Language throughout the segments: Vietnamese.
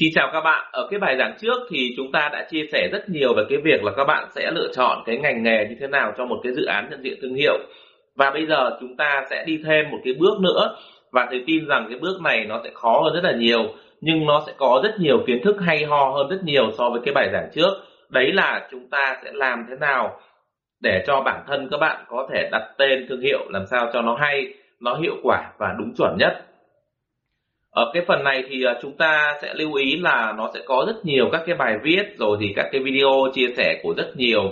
Xin chào các bạn, ở cái bài giảng trước thì chúng ta đã chia sẻ rất nhiều về cái việc là các bạn sẽ lựa chọn cái ngành nghề như thế nào cho một cái dự án nhận diện thương hiệu. Và bây giờ chúng ta sẽ đi thêm một cái bước nữa và thầy tin rằng cái bước này nó sẽ khó hơn rất là nhiều nhưng nó sẽ có rất nhiều kiến thức hay ho hơn rất nhiều so với cái bài giảng trước. Đấy là chúng ta sẽ làm thế nào để cho bản thân các bạn có thể đặt tên thương hiệu làm sao cho nó hay, nó hiệu quả và đúng chuẩn nhất ở cái phần này thì ờ, chúng ta sẽ lưu ý là nó sẽ có rất nhiều các cái bài viết, rồi thì các cái video chia sẻ của rất nhiều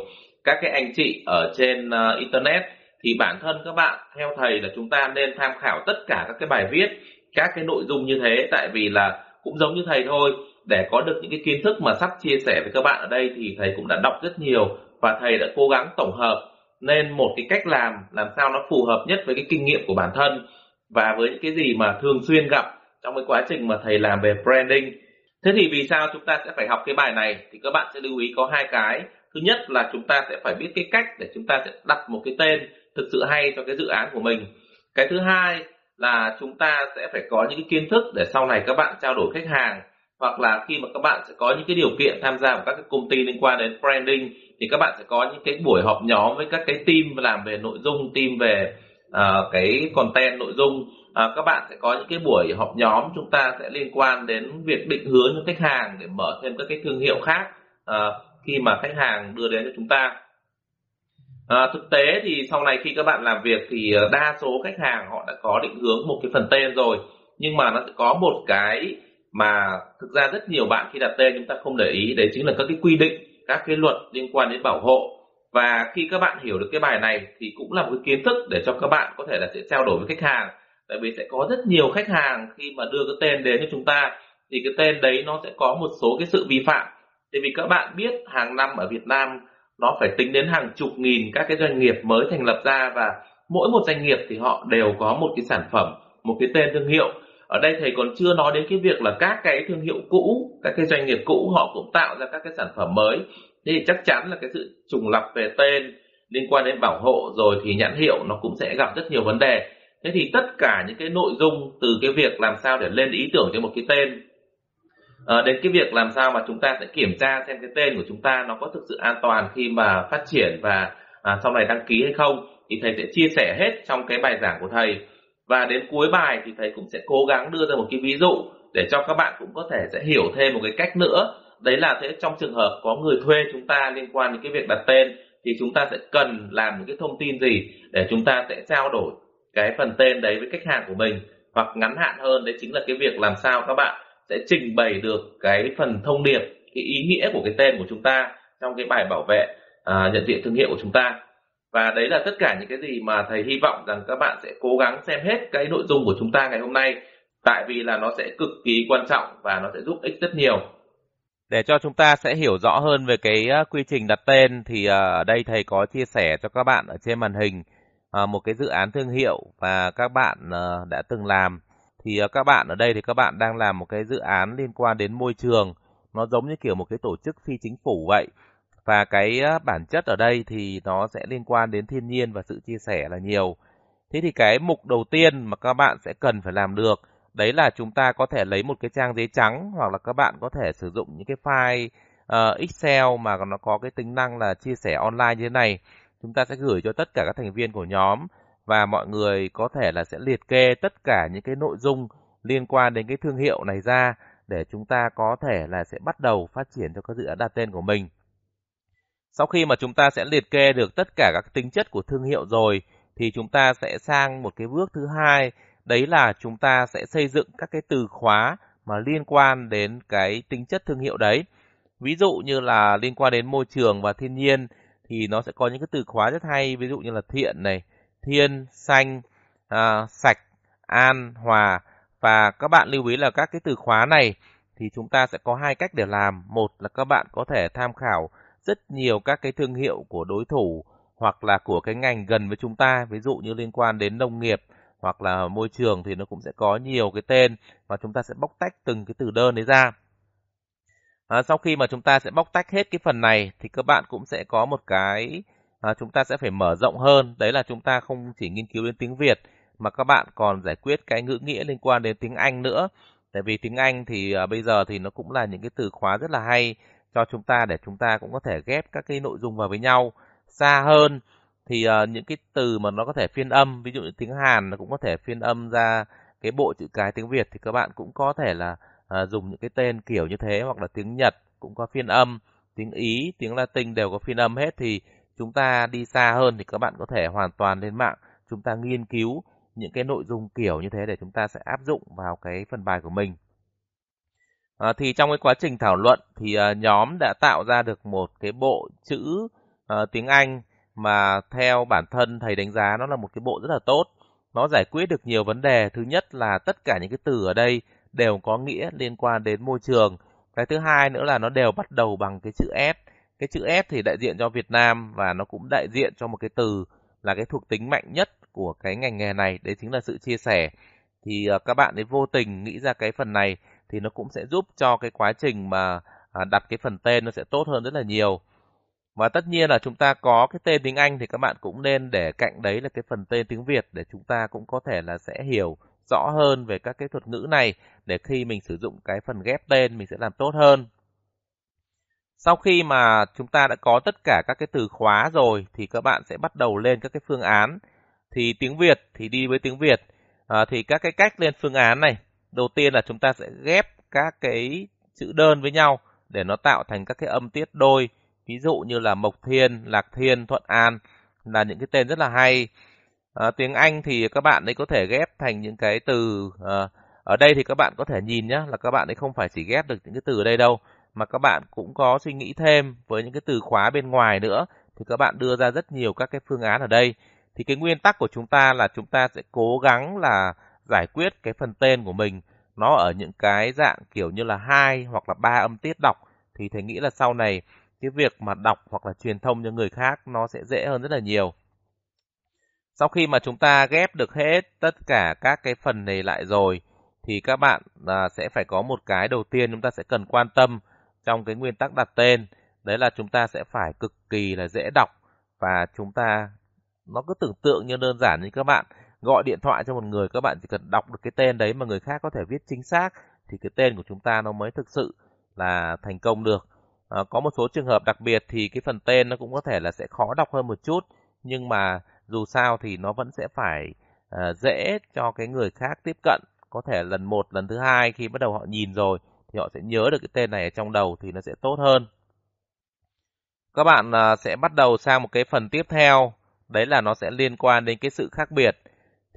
các cái anh chị ở trên ờ, internet. Thì bản thân các bạn, theo thầy là chúng ta nên tham khảo tất cả các cái bài viết, các cái nội dung như thế. Tại vì là cũng giống như thầy thôi, để có được những cái kiến thức mà sắp chia sẻ với các bạn ở đây thì thầy cũng đã đọc rất nhiều và thầy đã cố gắng tổng hợp. Nên một cái cách làm làm sao nó phù hợp nhất với cái kinh nghiệm của bản thân và với những cái gì mà thường xuyên gặp trong cái quá trình mà thầy làm về branding. Thế thì vì sao chúng ta sẽ phải học cái bài này? Thì các bạn sẽ lưu ý có hai cái. Thứ nhất là chúng ta sẽ phải biết cái cách để chúng ta sẽ đặt một cái tên thực sự hay cho cái dự án của mình. Cái thứ hai là chúng ta sẽ phải có những cái kiến thức để sau này các bạn trao đổi khách hàng hoặc là khi mà các bạn sẽ có những cái điều kiện tham gia vào các cái công ty liên quan đến branding thì các bạn sẽ có những cái buổi họp nhóm với các cái team làm về nội dung team về uh, cái content nội dung à, các bạn sẽ có những cái buổi họp nhóm chúng ta sẽ liên quan đến việc định hướng cho khách hàng để mở thêm các cái thương hiệu khác à, khi mà khách hàng đưa đến cho chúng ta. À, thực tế thì sau này khi các bạn làm việc thì à, đa số khách hàng họ đã có định hướng một cái phần tên rồi nhưng mà nó sẽ có một cái mà thực ra rất nhiều bạn khi đặt tên chúng ta không để ý đấy chính là các cái quy định các cái luật liên quan đến bảo hộ. Và khi các bạn hiểu được cái bài này thì cũng là một cái kiến thức để cho các bạn có thể là sẽ trao đổi với khách hàng tại vì sẽ có rất nhiều khách hàng khi mà đưa cái tên đến cho chúng ta, thì cái tên đấy nó sẽ có một số cái sự vi phạm. Tại vì các bạn biết hàng năm ở Việt Nam, nó phải tính đến hàng chục nghìn các cái doanh nghiệp mới thành lập ra và mỗi một doanh nghiệp thì họ đều có một cái sản phẩm, một cái tên thương hiệu. Ở đây thầy còn chưa nói đến cái việc là các cái thương hiệu cũ, các cái doanh nghiệp cũ họ cũng tạo ra các cái sản phẩm mới. Thế thì chắc chắn là cái sự trùng lập về tên liên quan đến bảo hộ rồi thì nhãn hiệu nó cũng sẽ gặp rất nhiều vấn đề thế thì tất cả những cái nội dung từ cái việc làm sao để lên ý tưởng cho một cái tên à, đến cái việc làm sao mà chúng ta sẽ kiểm tra xem cái tên của chúng ta nó có thực sự an toàn khi mà phát triển và à, sau này đăng ký hay không thì thầy sẽ chia sẻ hết trong cái bài giảng của thầy. Và đến cuối bài thì thầy cũng sẽ cố gắng đưa ra một cái ví dụ để cho các bạn cũng có thể sẽ hiểu thêm một cái cách nữa. Đấy là thế trong trường hợp có người thuê chúng ta liên quan đến cái việc đặt tên thì chúng ta sẽ cần làm những cái thông tin gì để chúng ta sẽ trao đổi cái phần tên đấy với khách hàng của mình hoặc ngắn hạn hơn đấy chính là cái việc làm sao các bạn sẽ trình bày được cái phần thông điệp cái ý nghĩa của cái tên của chúng ta trong cái bài bảo vệ à, nhận diện thương hiệu của chúng ta. Và đấy là tất cả những cái gì mà thầy hy vọng rằng các bạn sẽ cố gắng xem hết cái nội dung của chúng ta ngày hôm nay tại vì là nó sẽ cực kỳ quan trọng và nó sẽ giúp ích rất nhiều. Để cho chúng ta sẽ hiểu rõ hơn về cái à, quy trình đặt tên thì à, ở đây thầy có chia sẻ cho các bạn ở trên màn hình. À, một cái dự án thương hiệu và các bạn à, đã từng làm. Thì à, các bạn ở đây thì các bạn đang làm một cái dự án liên quan đến môi trường. Nó giống như kiểu một cái tổ chức phi chính phủ vậy. Và cái à, bản chất ở đây thì nó sẽ liên quan đến thiên nhiên và sự chia sẻ là nhiều. Thế thì cái mục đầu tiên mà các bạn sẽ cần phải làm được đấy là chúng ta có thể lấy một cái trang giấy trắng hoặc là các bạn có thể sử dụng những cái file uh, Excel mà nó có cái tính năng là chia sẻ online như thế này chúng ta sẽ gửi cho tất cả các thành viên của nhóm và mọi người có thể là sẽ liệt kê tất cả những cái nội dung liên quan đến cái thương hiệu này ra để chúng ta có thể là sẽ bắt đầu phát triển cho các dự án đặt tên của mình. Sau khi mà chúng ta sẽ liệt kê được tất cả các tính chất của thương hiệu rồi thì chúng ta sẽ sang một cái bước thứ hai, đấy là chúng ta sẽ xây dựng các cái từ khóa mà liên quan đến cái tính chất thương hiệu đấy. Ví dụ như là liên quan đến môi trường và thiên nhiên thì nó sẽ có những cái từ khóa rất hay ví dụ như là thiện này thiên xanh à, sạch an hòa. Và các bạn lưu ý là các cái từ khóa này thì chúng ta sẽ có hai cách để làm. Một là các bạn có thể tham khảo rất nhiều các cái thương hiệu của đối thủ hoặc là của cái ngành gần với chúng ta ví dụ như liên quan đến nông nghiệp hoặc là môi trường thì nó cũng sẽ có nhiều cái tên và chúng ta sẽ bóc tách từng cái từ đơn đấy ra. À, sau khi mà chúng ta sẽ bóc tách hết cái phần này thì các bạn cũng sẽ có một cái à, chúng ta sẽ phải mở rộng hơn. Đấy là chúng ta không chỉ nghiên cứu đến tiếng Việt mà các bạn còn giải quyết cái ngữ nghĩa liên quan đến tiếng Anh nữa. Tại vì tiếng Anh thì à, bây giờ thì nó cũng là những cái từ khóa rất là hay cho chúng ta để chúng ta cũng có thể ghép các cái nội dung vào với nhau. Xa hơn thì uh, những cái từ mà nó có thể phiên âm, ví dụ như tiếng Hàn nó cũng có thể phiên âm ra cái bộ chữ cái tiếng Việt thì các bạn cũng có thể là à, dùng những cái tên kiểu như thế hoặc là tiếng Nhật cũng có phiên âm, tiếng Ý, tiếng Latin đều có phiên âm hết thì chúng ta đi xa hơn thì các bạn có thể hoàn toàn lên mạng chúng ta nghiên cứu những cái nội dung kiểu như thế để chúng ta sẽ áp dụng vào cái phần bài của mình. À, thì trong cái quá trình thảo luận thì à, nhóm đã tạo ra được một cái bộ chữ à, tiếng Anh mà theo bản thân thầy đánh giá nó là một cái bộ rất là tốt. Nó giải quyết được nhiều vấn đề. Thứ nhất là tất cả những cái từ ở đây đều có nghĩa liên quan đến môi trường. Cái thứ hai nữa là nó đều bắt đầu bằng cái chữ S. Cái chữ S thì đại diện cho Việt Nam và nó cũng đại diện cho một cái từ là cái thuộc tính mạnh nhất của cái ngành nghề này, đấy chính là sự chia sẻ. Thì à, các bạn ấy vô tình nghĩ ra cái phần này thì nó cũng sẽ giúp cho cái quá trình mà à, đặt cái phần tên nó sẽ tốt hơn rất là nhiều. Và tất nhiên là chúng ta có cái tên tiếng Anh thì các bạn cũng nên để cạnh đấy là cái phần tên tiếng Việt để chúng ta cũng có thể là sẽ hiểu rõ hơn về các cái thuật ngữ này để khi mình sử dụng cái phần ghép tên mình sẽ làm tốt hơn. Sau khi mà chúng ta đã có tất cả các cái từ khóa rồi thì các bạn sẽ bắt đầu lên các cái phương án. Thì tiếng Việt thì đi với tiếng Việt. À, thì các cái cách lên phương án này. Đầu tiên là chúng ta sẽ ghép các cái chữ đơn với nhau để nó tạo thành các cái âm tiết đôi. Ví dụ như là Mộc Thiên, Lạc Thiên, Thuận An là những cái tên rất là hay. À, tiếng Anh thì các bạn ấy có thể ghép thành những cái từ à, ở đây thì các bạn có thể nhìn nhá là các bạn ấy không phải chỉ ghép được những cái từ ở đây đâu mà các bạn cũng có suy nghĩ thêm với những cái từ khóa bên ngoài nữa thì các bạn đưa ra rất nhiều các cái phương án ở đây thì cái nguyên tắc của chúng ta là chúng ta sẽ cố gắng là giải quyết cái phần tên của mình nó ở những cái dạng kiểu như là hai hoặc là ba âm tiết đọc thì thầy nghĩ là sau này cái việc mà đọc hoặc là truyền thông cho người khác nó sẽ dễ hơn rất là nhiều. Sau khi mà chúng ta ghép được hết tất cả các cái phần này lại rồi thì các bạn à, sẽ phải có một cái đầu tiên chúng ta sẽ cần quan tâm trong cái nguyên tắc đặt tên. Đấy là chúng ta sẽ phải cực kỳ là dễ đọc và chúng ta nó cứ tưởng tượng như đơn giản như các bạn. Gọi điện thoại cho một người các bạn chỉ cần đọc được cái tên đấy mà người khác có thể viết chính xác thì cái tên của chúng ta nó mới thực sự là thành công được. À, có một số trường hợp đặc biệt thì cái phần tên nó cũng có thể là sẽ khó đọc hơn một chút nhưng mà dù sao thì nó vẫn sẽ phải uh, dễ cho cái người khác tiếp cận có thể lần một lần thứ hai khi bắt đầu họ nhìn rồi thì họ sẽ nhớ được cái tên này ở trong đầu thì nó sẽ tốt hơn. Các bạn uh, sẽ bắt đầu sang một cái phần tiếp theo, đấy là nó sẽ liên quan đến cái sự khác biệt.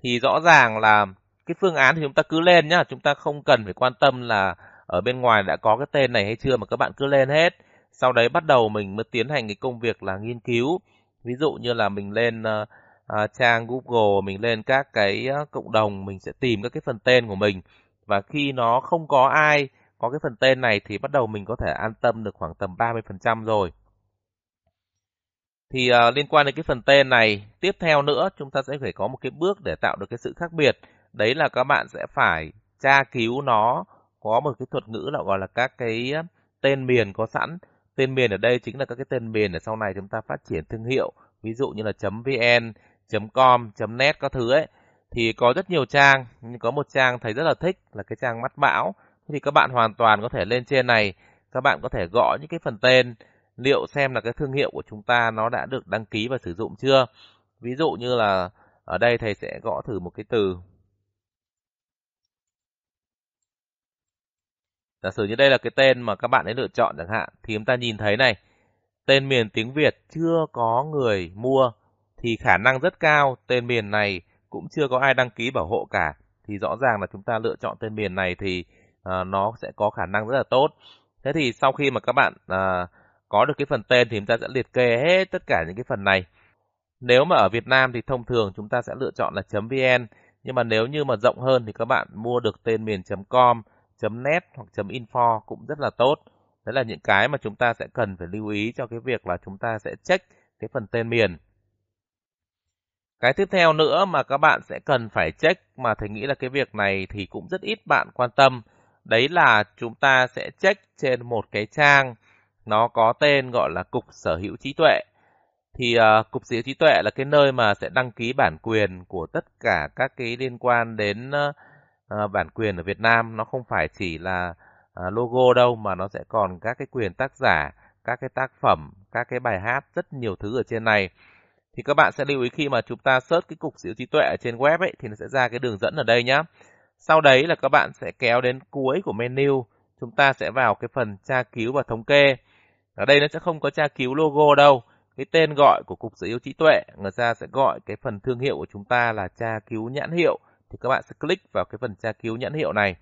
Thì rõ ràng là cái phương án thì chúng ta cứ lên nhá, chúng ta không cần phải quan tâm là ở bên ngoài đã có cái tên này hay chưa mà các bạn cứ lên hết. Sau đấy bắt đầu mình mới tiến hành cái công việc là nghiên cứu. Ví dụ như là mình lên uh, uh, trang Google, mình lên các cái uh, cộng đồng, mình sẽ tìm các cái phần tên của mình. Và khi nó không có ai có cái phần tên này thì bắt đầu mình có thể an tâm được khoảng tầm 30% rồi. Thì uh, liên quan đến cái phần tên này, tiếp theo nữa chúng ta sẽ phải có một cái bước để tạo được cái sự khác biệt. Đấy là các bạn sẽ phải tra cứu nó có một cái thuật ngữ là gọi là các cái tên miền có sẵn. Tên miền ở đây chính là các cái tên miền để sau này chúng ta phát triển thương hiệu. Ví dụ như là .vn, .com, .net các thứ ấy. Thì có rất nhiều trang, nhưng có một trang thầy rất là thích là cái trang mắt bão thì các bạn hoàn toàn có thể lên trên này, các bạn có thể gõ những cái phần tên liệu xem là cái thương hiệu của chúng ta nó đã được đăng ký và sử dụng chưa. Ví dụ như là ở đây thầy sẽ gõ thử một cái từ. Giả sử như đây là cái tên mà các bạn ấy lựa chọn chẳng hạn, thì chúng ta nhìn thấy này, tên miền tiếng Việt chưa có người mua, thì khả năng rất cao tên miền này cũng chưa có ai đăng ký bảo hộ cả. Thì rõ ràng là chúng ta lựa chọn tên miền này thì uh, nó sẽ có khả năng rất là tốt. Thế thì sau khi mà các bạn uh, có được cái phần tên thì chúng ta sẽ liệt kê hết tất cả những cái phần này. Nếu mà ở Việt Nam thì thông thường chúng ta sẽ lựa chọn là .vn, nhưng mà nếu như mà rộng hơn thì các bạn mua được tên miền .com, .net hoặc .info cũng rất là tốt. Đấy là những cái mà chúng ta sẽ cần phải lưu ý cho cái việc là chúng ta sẽ check cái phần tên miền. Cái tiếp theo nữa mà các bạn sẽ cần phải check mà thầy nghĩ là cái việc này thì cũng rất ít bạn quan tâm Đấy là chúng ta sẽ check trên một cái trang nó có tên gọi là Cục Sở hữu trí tuệ. Thì uh, Cục Sở hữu trí tuệ là cái nơi mà sẽ đăng ký bản quyền của tất cả các cái liên quan đến uh, à, bản quyền ở Việt Nam nó không phải chỉ là à, logo đâu mà nó sẽ còn các cái quyền tác giả, các cái tác phẩm, các cái bài hát, rất nhiều thứ ở trên này. Thì các bạn sẽ lưu ý khi mà chúng ta search cái cục sở trí tuệ ở trên web ấy thì nó sẽ ra cái đường dẫn ở đây nhá. Sau đấy là các bạn sẽ kéo đến cuối của menu, chúng ta sẽ vào cái phần tra cứu và thống kê. Ở đây nó sẽ không có tra cứu logo đâu. Cái tên gọi của Cục Sở hữu trí tuệ, người ta sẽ gọi cái phần thương hiệu của chúng ta là tra cứu nhãn hiệu. Thì các bạn sẽ click vào cái phần tra cứu nhãn hiệu này.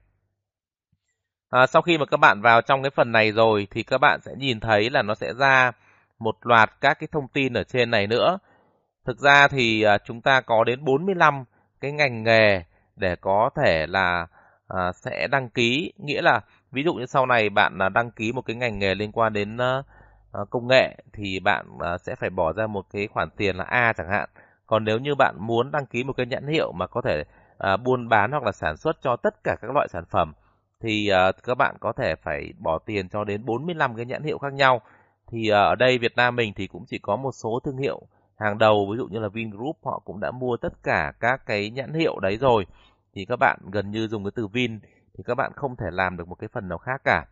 À, sau khi mà các bạn vào trong cái phần này rồi thì các bạn sẽ nhìn thấy là nó sẽ ra một loạt các cái thông tin ở trên này nữa. Thực ra thì à, chúng ta có đến 45 cái ngành nghề để có thể là à, sẽ đăng ký, nghĩa là ví dụ như sau này bạn à, đăng ký một cái ngành nghề liên quan đến à, công nghệ thì bạn à, sẽ phải bỏ ra một cái khoản tiền là A chẳng hạn. Còn nếu như bạn muốn đăng ký một cái nhãn hiệu mà có thể à, buôn bán hoặc là sản xuất cho tất cả các loại sản phẩm thì à, các bạn có thể phải bỏ tiền cho đến 45 cái nhãn hiệu khác nhau. Thì à, ở đây Việt Nam mình thì cũng chỉ có một số thương hiệu hàng đầu, ví dụ như là Vingroup họ cũng đã mua tất cả các cái nhãn hiệu đấy rồi. Thì các bạn gần như dùng cái từ Vin thì các bạn không thể làm được một cái phần nào khác cả.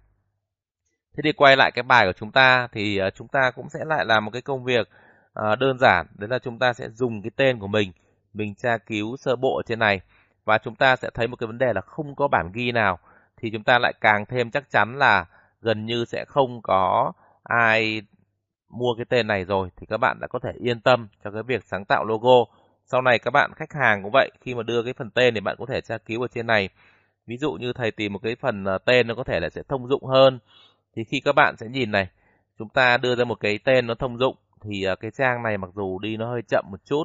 Thế thì quay lại cái bài của chúng ta thì à, chúng ta cũng sẽ lại làm một cái công việc à, đơn giản, đấy là chúng ta sẽ dùng cái tên của mình, mình tra cứu sơ bộ trên này và chúng ta sẽ thấy một cái vấn đề là không có bản ghi nào thì chúng ta lại càng thêm chắc chắn là gần như sẽ không có ai mua cái tên này rồi thì các bạn đã có thể yên tâm cho cái việc sáng tạo logo. Sau này các bạn khách hàng cũng vậy, khi mà đưa cái phần tên thì bạn có thể tra cứu ở trên này. Ví dụ như thầy tìm một cái phần ờ, tên nó có thể là sẽ thông dụng hơn. Thì khi các bạn sẽ nhìn này, chúng ta đưa ra một cái tên nó thông dụng thì ờ, cái trang này mặc dù đi nó hơi chậm một chút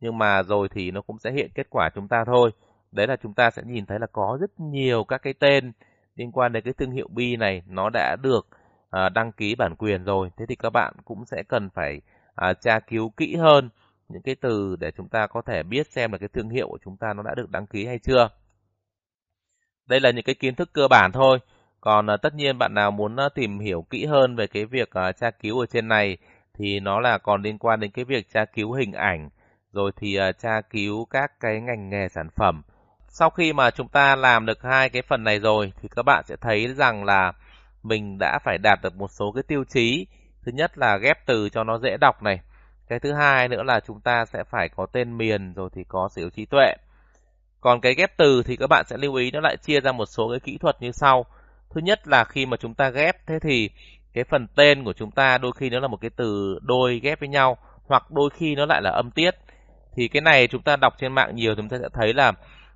nhưng mà rồi thì nó cũng sẽ hiện kết quả chúng ta thôi đấy là chúng ta sẽ nhìn thấy là có rất nhiều các cái tên liên quan đến cái thương hiệu bi này nó đã được à, đăng ký bản quyền rồi. Thế thì các bạn cũng sẽ cần phải à, tra cứu kỹ hơn những cái từ để chúng ta có thể biết xem là cái thương hiệu của chúng ta nó đã được đăng ký hay chưa. Đây là những cái kiến thức cơ bản thôi. Còn à, tất nhiên bạn nào muốn à, tìm hiểu kỹ hơn về cái việc à, tra cứu ở trên này thì nó là còn liên quan đến cái việc tra cứu hình ảnh rồi thì à, tra cứu các cái ngành nghề sản phẩm sau khi mà chúng ta làm được hai cái phần này rồi, thì các bạn sẽ thấy rằng là mình đã phải đạt được một số cái tiêu chí. Thứ nhất là ghép từ cho nó dễ đọc này. Cái thứ hai nữa là chúng ta sẽ phải có tên miền rồi thì có sở hữu trí tuệ. Còn cái ghép từ thì các bạn sẽ lưu ý nó lại chia ra một số cái kỹ thuật như sau. Thứ nhất là khi mà chúng ta ghép, thế thì cái phần tên của chúng ta đôi khi nó là một cái từ đôi ghép với nhau, hoặc đôi khi nó lại là âm tiết. Thì cái này chúng ta đọc trên mạng nhiều chúng ta sẽ thấy là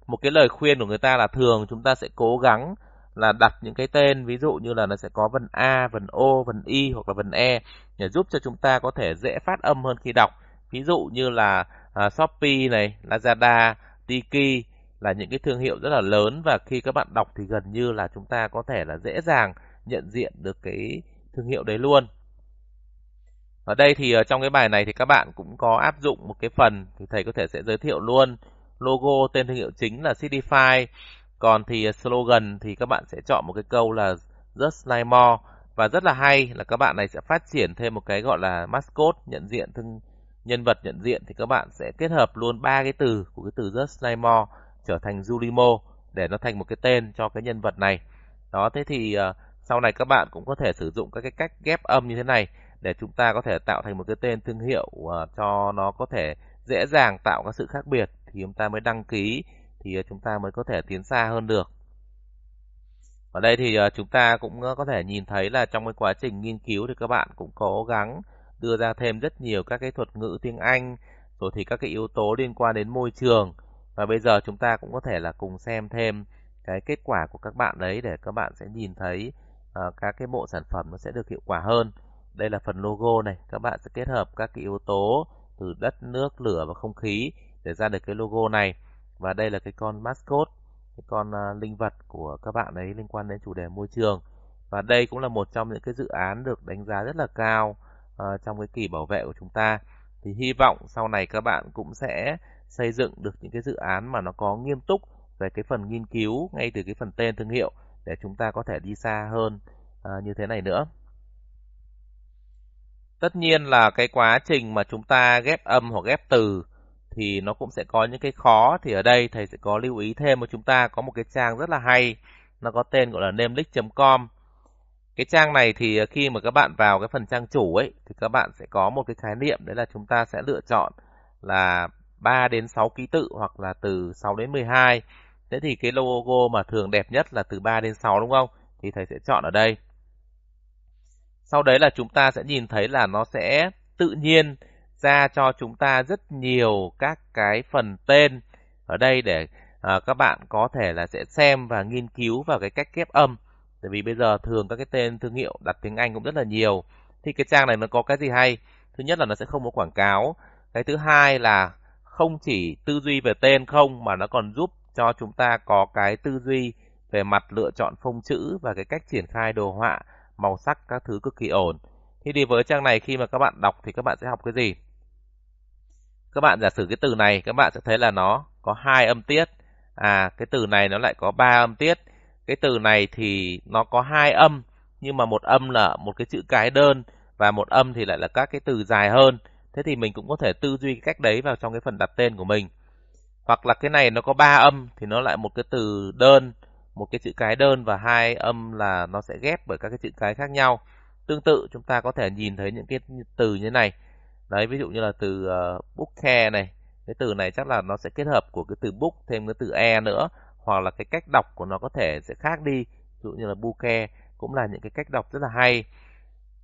một cái lời khuyên của người ta là thường chúng ta sẽ cố gắng là đặt những cái tên ví dụ như là nó sẽ có vần A, vần O, vần Y hoặc là vần E để giúp cho chúng ta có thể dễ phát âm hơn khi đọc. Ví dụ như là uh, Shopee này, Lazada, Tiki là những cái thương hiệu rất là lớn và khi các bạn đọc thì gần như là chúng ta có thể là dễ dàng nhận diện được cái thương hiệu đấy luôn. Ở đây thì uh, trong cái bài này thì các bạn cũng có áp dụng một cái phần thì thầy có thể sẽ giới thiệu luôn logo tên thương hiệu chính là Cityfy còn thì slogan thì các bạn sẽ chọn một cái câu là just like more. Và rất là hay là các bạn này sẽ phát triển thêm một cái gọi là mascot nhận diện thương nhân vật nhận diện thì các bạn sẽ kết hợp luôn ba cái từ của cái từ just like more trở thành Julimo để nó thành một cái tên cho cái nhân vật này. Đó thế thì uh, sau này các bạn cũng có thể sử dụng các cái cách ghép âm như thế này để chúng ta có thể tạo thành một cái tên thương hiệu uh, cho nó có thể dễ dàng tạo các sự khác biệt thì chúng ta mới đăng ký thì ờ, chúng ta mới có thể tiến xa hơn được. Ở đây thì ờ, chúng ta cũng ờ, có thể nhìn thấy là trong cái quá trình nghiên cứu thì các bạn cũng cố gắng đưa ra thêm rất nhiều các cái thuật ngữ tiếng Anh rồi thì các cái yếu tố liên quan đến môi trường và bây giờ chúng ta cũng có thể là cùng xem thêm cái kết quả của các bạn đấy để các bạn sẽ nhìn thấy uh, các cái bộ sản phẩm nó sẽ được hiệu quả hơn. Đây là phần logo này, các bạn sẽ kết hợp các cái yếu tố từ đất, nước, lửa và không khí để ra được cái logo này. Và đây là cái con mascot, cái con uh, linh vật của các bạn ấy liên quan đến chủ đề môi trường. Và đây cũng là một trong những cái dự án được đánh giá rất là cao uh, trong cái kỳ bảo vệ của chúng ta. Thì hy vọng sau này các bạn cũng sẽ xây dựng được những cái dự án mà nó có nghiêm túc về cái phần nghiên cứu ngay từ cái phần tên thương hiệu để chúng ta có thể đi xa hơn uh, như thế này nữa. Tất nhiên là cái quá trình mà chúng ta ghép âm hoặc ghép từ thì nó cũng sẽ có những cái khó thì ở đây thầy sẽ có lưu ý thêm cho chúng ta có một cái trang rất là hay nó có tên gọi là namelist.com cái trang này thì khi mà các bạn vào cái phần trang chủ ấy, thì các bạn sẽ có một cái khái niệm đấy là chúng ta sẽ lựa chọn là 3 đến 6 ký tự hoặc là từ 6 đến 12. Thế thì cái logo mà thường đẹp nhất là từ 3 đến 6 đúng không? Thì thầy sẽ chọn ở đây. Sau đấy là chúng ta sẽ nhìn thấy là nó sẽ tự nhiên ra cho chúng ta rất nhiều các cái phần tên ở đây để à, các bạn có thể là sẽ xem và nghiên cứu vào cái cách ghép âm. Tại vì bây giờ thường các cái tên thương hiệu đặt tiếng Anh cũng rất là nhiều. Thì cái trang này nó có cái gì hay? Thứ nhất là nó sẽ không có quảng cáo. Cái thứ hai là không chỉ tư duy về tên không mà nó còn giúp cho chúng ta có cái tư duy về mặt lựa chọn phông chữ và cái cách triển khai đồ họa, màu sắc các thứ cực kỳ ổn. Thì đi với trang này khi mà các bạn đọc thì các bạn sẽ học cái gì? Các bạn giả sử cái từ này các bạn sẽ thấy là nó có hai âm tiết. À cái từ này nó lại có ba âm tiết. Cái từ này thì nó có hai âm nhưng mà một âm là một cái chữ cái đơn và một âm thì lại là các cái từ dài hơn. Thế thì mình cũng có thể tư duy cách đấy vào trong cái phần đặt tên của mình. Hoặc là cái này nó có ba âm thì nó lại một cái từ đơn, một cái chữ cái đơn và hai âm là nó sẽ ghép bởi các cái chữ cái khác nhau. Tương tự chúng ta có thể nhìn thấy những cái từ như thế này. Đấy, ví dụ như là từ uh, book care này. Cái từ này chắc là nó sẽ kết hợp của cái từ book thêm cái từ e nữa. Hoặc là cái cách đọc của nó có thể sẽ khác đi. Ví dụ như là bouquet cũng là những cái cách đọc rất là hay.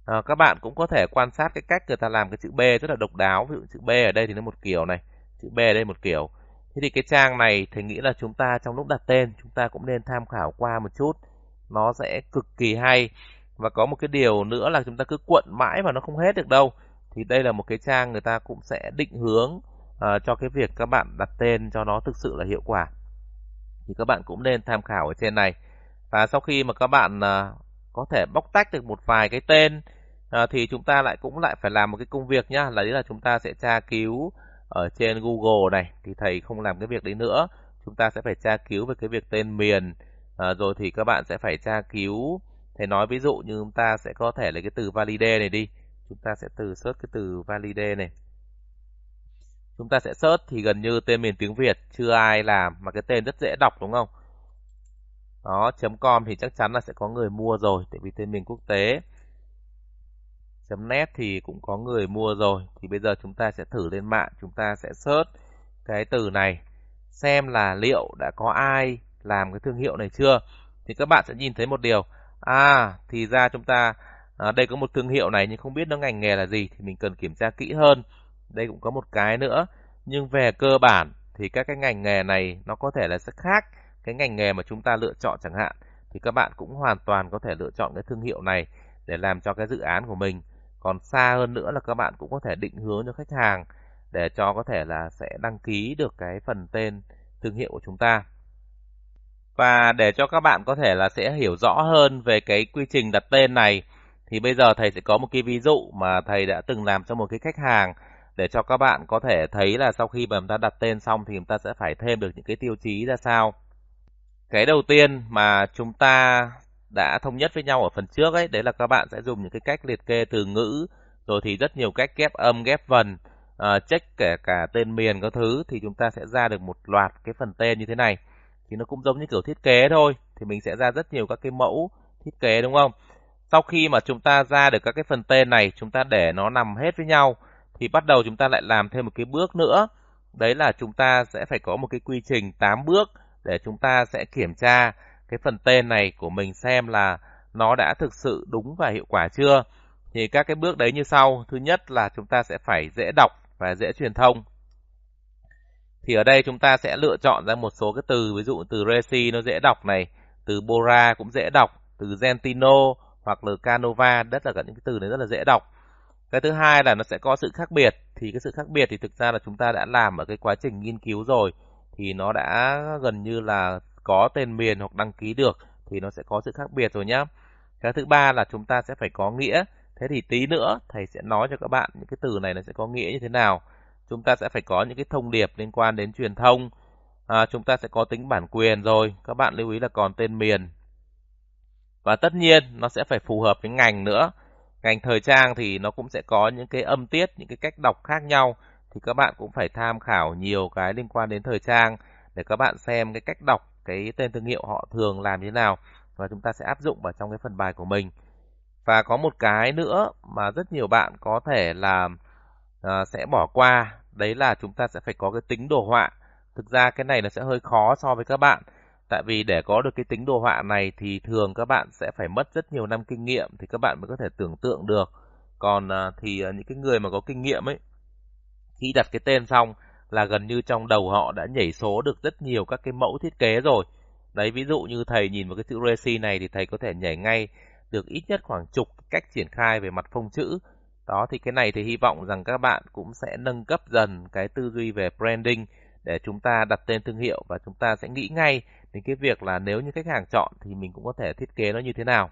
À, các bạn cũng có thể quan sát cái cách người ta làm cái chữ B rất là độc đáo. Ví dụ chữ B ở đây thì nó một kiểu này. Chữ B ở đây một kiểu. Thế thì cái trang này thì nghĩ là chúng ta trong lúc đặt tên chúng ta cũng nên tham khảo qua một chút. Nó sẽ cực kỳ hay. Và có một cái điều nữa là chúng ta cứ cuộn mãi mà nó không hết được đâu. Thì đây là một cái trang người ta cũng sẽ định hướng uh, cho cái việc các bạn đặt tên cho nó thực sự là hiệu quả. Thì các bạn cũng nên tham khảo ở trên này. Và sau khi mà các bạn uh, có thể bóc tách được một vài cái tên uh, thì chúng ta lại cũng lại phải làm một cái công việc nhá. Là đấy là chúng ta sẽ tra cứu ở trên Google này. Thì thầy không làm cái việc đấy nữa. Chúng ta sẽ phải tra cứu về cái việc tên miền. Uh, rồi thì các bạn sẽ phải tra cứu Thầy nói ví dụ như chúng ta sẽ có thể lấy cái từ valide này đi. Chúng ta sẽ từ search cái từ valide này. Chúng ta sẽ search thì gần như tên miền tiếng Việt chưa ai làm mà cái tên rất dễ đọc đúng không? Đó, .com thì chắc chắn là sẽ có người mua rồi tại vì tên miền quốc tế. .net thì cũng có người mua rồi thì bây giờ chúng ta sẽ thử lên mạng, chúng ta sẽ search cái từ này xem là liệu đã có ai làm cái thương hiệu này chưa. Thì các bạn sẽ nhìn thấy một điều À, thì ra chúng ta à, đây có một thương hiệu này nhưng không biết nó ngành nghề là gì thì mình cần kiểm tra kỹ hơn. Đây cũng có một cái nữa, nhưng về cơ bản thì các cái ngành nghề này nó có thể là sẽ khác cái ngành nghề mà chúng ta lựa chọn chẳng hạn thì các bạn cũng hoàn toàn có thể lựa chọn cái thương hiệu này để làm cho cái dự án của mình. Còn xa hơn nữa là các bạn cũng có thể định hướng cho khách hàng để cho có thể là sẽ đăng ký được cái phần tên thương hiệu của chúng ta. Và để cho các bạn có thể là sẽ hiểu rõ hơn về cái quy trình đặt tên này thì bây giờ thầy sẽ có một cái ví dụ mà thầy đã từng làm cho một cái khách hàng để cho các bạn có thể thấy là sau khi mà chúng ta đặt tên xong thì chúng ta sẽ phải thêm được những cái tiêu chí ra sao. Cái đầu tiên mà chúng ta đã thống nhất với nhau ở phần trước ấy, đấy là các bạn sẽ dùng những cái cách liệt kê từ ngữ, rồi thì rất nhiều cách ghép âm, ghép vần, uh, check kể cả tên miền các thứ thì chúng ta sẽ ra được một loạt cái phần tên như thế này thì nó cũng giống như kiểu thiết kế thôi thì mình sẽ ra rất nhiều các cái mẫu thiết kế đúng không sau khi mà chúng ta ra được các cái phần tên này chúng ta để nó nằm hết với nhau thì bắt đầu chúng ta lại làm thêm một cái bước nữa. Đấy là chúng ta sẽ phải có một cái quy trình 8 bước để chúng ta sẽ kiểm tra cái phần tên này của mình xem là nó đã thực sự đúng và hiệu quả chưa. Thì các cái bước đấy như sau. Thứ nhất là chúng ta sẽ phải dễ đọc và dễ truyền thông. Thì ở đây chúng ta sẽ lựa chọn ra một số cái từ, ví dụ từ Resi nó dễ đọc này, từ Bora cũng dễ đọc, từ Gentino hoặc là Canova, rất là cả những cái từ này rất là dễ đọc. Cái thứ hai là nó sẽ có sự khác biệt, thì cái sự khác biệt thì thực ra là chúng ta đã làm ở cái quá trình nghiên cứu rồi, thì nó đã gần như là có tên miền hoặc đăng ký được, thì nó sẽ có sự khác biệt rồi nhá. Cái thứ ba là chúng ta sẽ phải có nghĩa, thế thì tí nữa thầy sẽ nói cho các bạn những cái từ này nó sẽ có nghĩa như thế nào. Chúng ta sẽ phải có những cái thông điệp liên quan đến truyền thông. À, chúng ta sẽ có tính bản quyền rồi. Các bạn lưu ý là còn tên miền và tất nhiên nó sẽ phải phù hợp với ngành nữa ngành thời trang thì nó cũng sẽ có những cái âm tiết những cái cách đọc khác nhau thì các bạn cũng phải tham khảo nhiều cái liên quan đến thời trang để các bạn xem cái cách đọc cái tên thương hiệu họ thường làm như thế nào và chúng ta sẽ áp dụng vào trong cái phần bài của mình. Và có một cái nữa mà rất nhiều bạn có thể là uh, sẽ bỏ qua, đấy là chúng ta sẽ phải có cái tính đồ họa. Thực ra cái này nó sẽ hơi khó so với các bạn. Tại vì để có được cái tính đồ họa này thì thường các bạn sẽ phải mất rất nhiều năm kinh nghiệm thì các bạn mới có thể tưởng tượng được. Còn à, thì à, những cái người mà có kinh nghiệm ấy khi đặt cái tên xong là gần như trong đầu họ đã nhảy số được rất nhiều các cái mẫu thiết kế rồi. Đấy, ví dụ như thầy nhìn vào cái chữ Resi này thì thầy có thể nhảy ngay được ít nhất khoảng chục cách triển khai về mặt phông chữ. Đó thì cái này thì hy vọng rằng các bạn cũng sẽ nâng cấp dần cái tư duy về branding để chúng ta đặt tên thương hiệu và chúng ta sẽ nghĩ ngay đến cái việc là nếu như khách hàng chọn thì mình cũng có thể thiết kế nó như thế nào.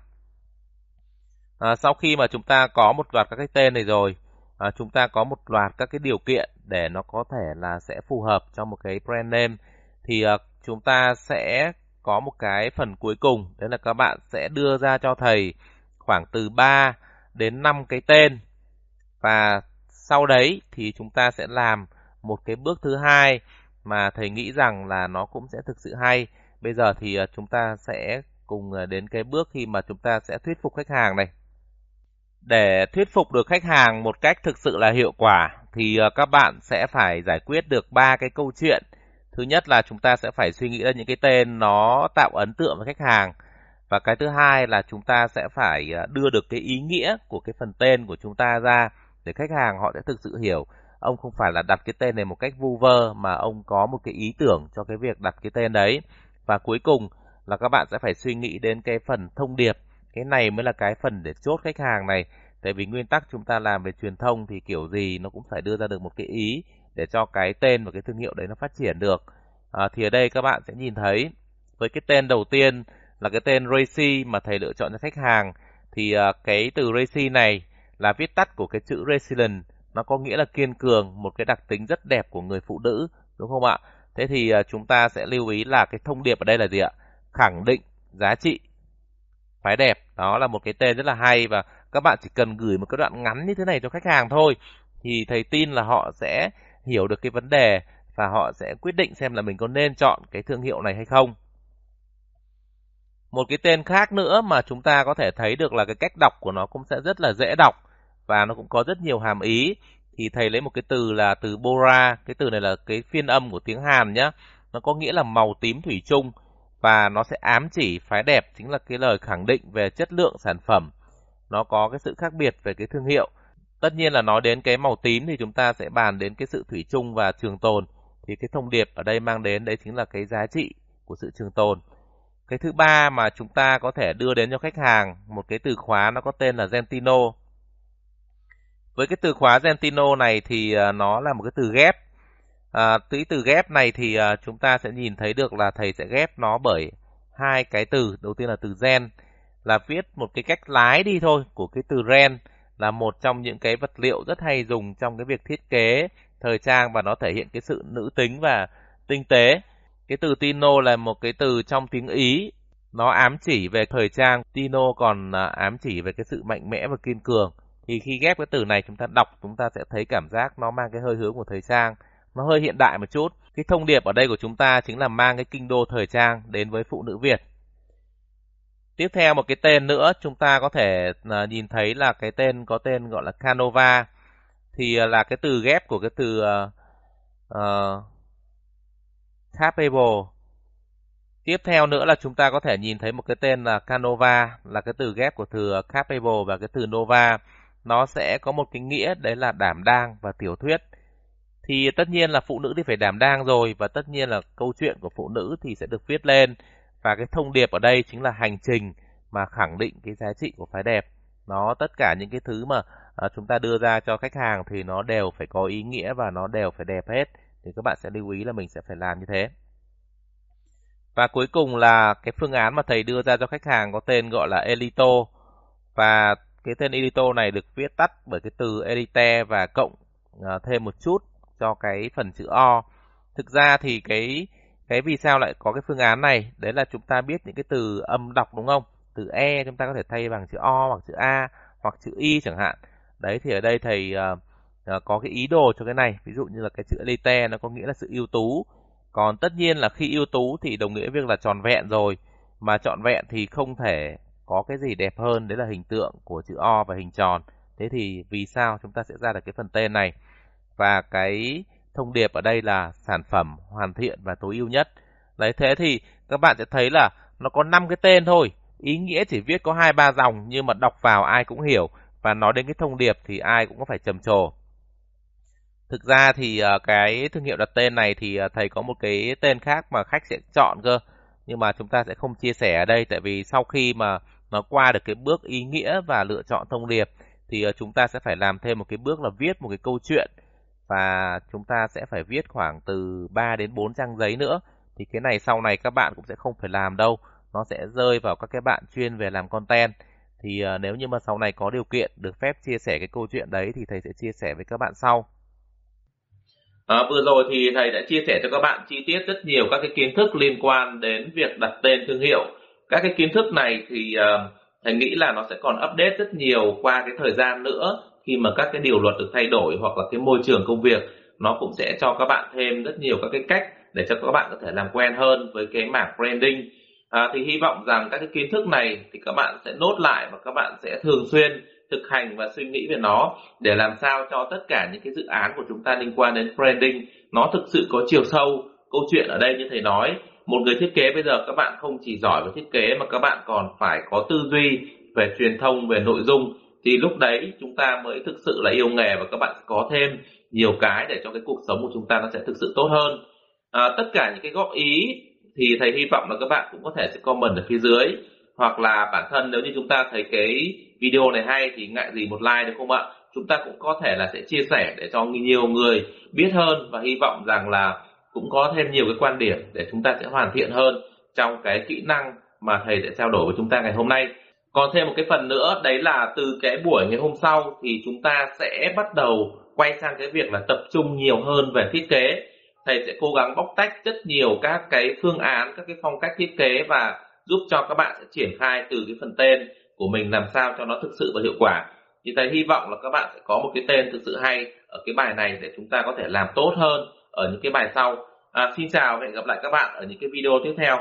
À, sau khi mà chúng ta có một loạt các cái tên này rồi, à, chúng ta có một loạt các cái điều kiện để nó có thể là sẽ phù hợp cho một cái brand name thì à, chúng ta sẽ có một cái phần cuối cùng đấy là các bạn sẽ đưa ra cho thầy khoảng từ 3 đến 5 cái tên và sau đấy thì chúng ta sẽ làm một cái bước thứ hai mà thầy nghĩ rằng là nó cũng sẽ thực sự hay. Bây giờ thì ờ, chúng ta sẽ cùng ờ, đến cái bước khi mà chúng ta sẽ thuyết phục khách hàng này. Để thuyết phục được khách hàng một cách thực sự là hiệu quả thì ờ, các bạn sẽ phải giải quyết được ba cái câu chuyện Thứ nhất là chúng ta sẽ phải suy nghĩ ra những cái tên nó tạo ấn tượng với khách hàng. Và cái thứ hai là chúng ta sẽ phải đưa được cái ý nghĩa của cái phần tên của chúng ta ra để khách hàng họ sẽ thực sự hiểu. Ông không phải là đặt cái tên này một cách vu vơ mà ông có một cái ý tưởng cho cái việc đặt cái tên đấy. Và cuối cùng là các bạn sẽ phải suy nghĩ đến cái phần thông điệp. Cái này mới là cái phần để chốt khách hàng này. Tại vì nguyên tắc chúng ta làm về truyền thông thì kiểu gì nó cũng phải đưa ra được một cái ý để cho cái tên và cái thương hiệu đấy nó phát triển được. À, thì ở đây các bạn sẽ nhìn thấy với cái tên đầu tiên là cái tên Racy mà thầy lựa chọn cho khách hàng thì uh, cái từ Racy này là viết tắt của cái chữ resilient nó có nghĩa là kiên cường, một cái đặc tính rất đẹp của người phụ nữ, đúng không ạ? Thế thì à, chúng ta sẽ lưu ý là cái thông điệp ở đây là gì ạ? Khẳng định giá trị. Phái đẹp, đó là một cái tên rất là hay và các bạn chỉ cần gửi một cái đoạn ngắn như thế này cho khách hàng thôi, thì thầy tin là họ sẽ hiểu được cái vấn đề và họ sẽ quyết định xem là mình có nên chọn cái thương hiệu này hay không. Một cái tên khác nữa mà chúng ta có thể thấy được là cái cách đọc của nó cũng sẽ rất là dễ đọc và nó cũng có rất nhiều hàm ý. Thì thầy lấy một cái từ là từ Bora, cái từ này là cái phiên âm của tiếng Hàn nhá. Nó có nghĩa là màu tím thủy chung và nó sẽ ám chỉ phái đẹp chính là cái lời khẳng định về chất lượng sản phẩm. Nó có cái sự khác biệt về cái thương hiệu Tất nhiên là nói đến cái màu tím thì chúng ta sẽ bàn đến cái sự thủy chung và trường tồn. Thì cái thông điệp ở đây mang đến đấy chính là cái giá trị của sự trường tồn. Cái thứ ba mà chúng ta có thể đưa đến cho khách hàng một cái từ khóa nó có tên là Gentino. Với cái từ khóa Gentino này thì à, nó là một cái từ ghép. À, từ từ ghép này thì à, chúng ta sẽ nhìn thấy được là thầy sẽ ghép nó bởi hai cái từ. Đầu tiên là từ gen là viết một cái cách lái đi thôi của cái từ ren là một trong những cái vật liệu rất hay dùng trong cái việc thiết kế thời trang và nó thể hiện cái sự nữ tính và tinh tế. Cái từ Tino là một cái từ trong tiếng Ý, nó ám chỉ về thời trang, Tino còn à, ám chỉ về cái sự mạnh mẽ và kiên cường. Thì khi ghép cái từ này chúng ta đọc chúng ta sẽ thấy cảm giác nó mang cái hơi hướng của thời trang, nó hơi hiện đại một chút. Cái thông điệp ở đây của chúng ta chính là mang cái kinh đô thời trang đến với phụ nữ Việt. Tiếp theo một cái tên nữa chúng ta có thể à, nhìn thấy là cái tên có tên gọi là Canova thì à, là cái từ ghép của cái từ uh, capable. Tiếp theo nữa là chúng ta có thể nhìn thấy một cái tên là Canova là cái từ ghép của từ capable và cái từ nova. Nó sẽ có một cái nghĩa đấy là đảm đang và tiểu thuyết. Thì tất nhiên là phụ nữ thì phải đảm đang rồi và tất nhiên là câu chuyện của phụ nữ thì sẽ được viết lên và cái thông điệp ở đây chính là hành trình mà khẳng định cái giá trị của phái đẹp. Nó tất cả những cái thứ mà à, chúng ta đưa ra cho khách hàng thì nó đều phải có ý nghĩa và nó đều phải đẹp hết. Thì các bạn sẽ lưu ý là mình sẽ phải làm như thế. Và cuối cùng là cái phương án mà thầy đưa ra cho khách hàng có tên gọi là Elito. Và cái tên Edito này được viết tắt bởi cái từ Edite và cộng uh, thêm một chút cho cái phần chữ O. Thực ra thì cái cái vì sao lại có cái phương án này? Đấy là chúng ta biết những cái từ âm đọc đúng không? Từ E chúng ta có thể thay bằng chữ O hoặc chữ A hoặc chữ Y chẳng hạn. Đấy thì ở đây thầy uh, uh, có cái ý đồ cho cái này ví dụ như là cái chữ elite nó có nghĩa là sự ưu tú còn tất nhiên là khi ưu tú thì đồng nghĩa việc là tròn vẹn rồi mà trọn vẹn thì không thể có cái gì đẹp hơn, đấy là hình tượng của chữ O và hình tròn. Thế thì vì sao chúng ta sẽ ra được cái phần tên này? Và cái thông điệp ở đây là sản phẩm hoàn thiện và tối ưu nhất. Đấy, thế thì các bạn sẽ thấy là nó có 5 cái tên thôi. Ý nghĩa chỉ viết có hai ba dòng, nhưng mà đọc vào ai cũng hiểu. Và nói đến cái thông điệp thì ai cũng có phải trầm trồ. Thực ra thì ờ, cái thương hiệu đặt tên này thì ờ, thầy có một cái tên khác mà khách sẽ chọn cơ. Nhưng mà chúng ta sẽ không chia sẻ ở đây, tại vì sau khi mà nó qua được cái bước ý nghĩa và lựa chọn thông điệp thì ờ, chúng ta sẽ phải làm thêm một cái bước là viết một cái câu chuyện. Và chúng ta sẽ phải viết khoảng từ 3 đến 4 trang giấy nữa. Thì cái này sau này các bạn cũng sẽ không phải làm đâu. Nó sẽ rơi vào các cái bạn chuyên về làm content. Thì ờ, nếu như mà sau này có điều kiện được phép chia sẻ cái câu chuyện đấy thì thầy sẽ chia sẻ với các bạn sau. À, vừa rồi thì thầy đã chia sẻ cho các bạn chi tiết rất nhiều các cái kiến thức liên quan đến việc đặt tên thương hiệu. Các cái kiến thức này thì uh, thầy nghĩ là nó sẽ còn update rất nhiều qua cái thời gian nữa khi mà các cái điều luật được thay đổi hoặc là cái môi trường công việc. Nó cũng sẽ cho các bạn thêm rất nhiều các cái cách để cho các bạn có thể làm quen hơn với cái mảng branding. À, thì hy vọng rằng các cái kiến thức này thì các bạn sẽ nốt lại và các bạn sẽ thường xuyên thực hành và suy nghĩ về nó để làm sao cho tất cả những cái dự án của chúng ta liên quan đến branding nó thực sự có chiều sâu. Câu chuyện ở đây như thầy nói một người thiết kế bây giờ các bạn không chỉ giỏi về thiết kế mà các bạn còn phải có tư duy về truyền thông về nội dung. Thì lúc đấy chúng ta mới thực sự là yêu nghề và các bạn có thêm nhiều cái để cho cái cuộc sống của chúng ta nó sẽ thực sự tốt hơn. À, tất cả những cái góp ý thì thầy hy vọng là các bạn cũng có thể sẽ comment ở phía dưới. Hoặc là bản thân nếu như chúng ta thấy cái video này hay thì ngại gì một like được không ạ? Chúng ta cũng có thể là sẽ chia sẻ để cho nhiều người biết hơn và hy vọng rằng là cũng có thêm nhiều cái quan điểm để chúng ta sẽ hoàn thiện hơn trong cái kỹ năng mà thầy sẽ trao đổi với chúng ta ngày hôm nay. Còn thêm một cái phần nữa, đấy là từ cái buổi ngày hôm sau thì chúng ta sẽ bắt đầu quay sang cái việc là tập trung nhiều hơn về thiết kế. Thầy sẽ cố gắng bóc tách rất nhiều các cái phương án, các cái phong cách thiết kế và giúp cho các bạn sẽ triển khai từ cái phần tên của mình làm sao cho nó thực sự và hiệu quả. Thì thầy hy vọng là các bạn sẽ có một cái tên thực sự hay ở cái bài này để chúng ta có thể làm tốt hơn ở những cái bài sau. À, xin chào và hẹn gặp lại các bạn ở những cái video tiếp theo.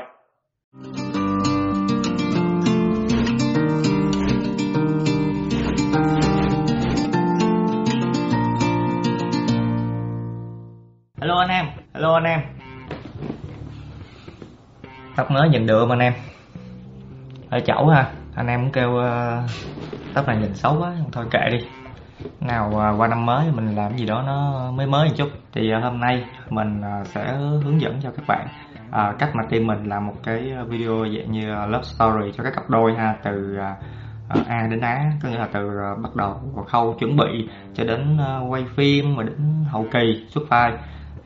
Hello anh em hello anh em. Tóc mới nhìn được anh em. Hơi chẩu ha anh em cũng kêu ờ, uh, tóc này nhìn xấu quá thôi kệ đi. Nào uh, qua năm mới mình làm gì đó nó mới mới một chút thì à, hôm nay mình à, sẽ hướng dẫn cho các bạn à, cách mà team mình làm một cái à, video dạng như love story cho các cặp đôi ha từ A đến Á có nghĩa là từ bắt đầu vào khâu chuẩn bị cho đến quay phim mà đến hậu kỳ xuất file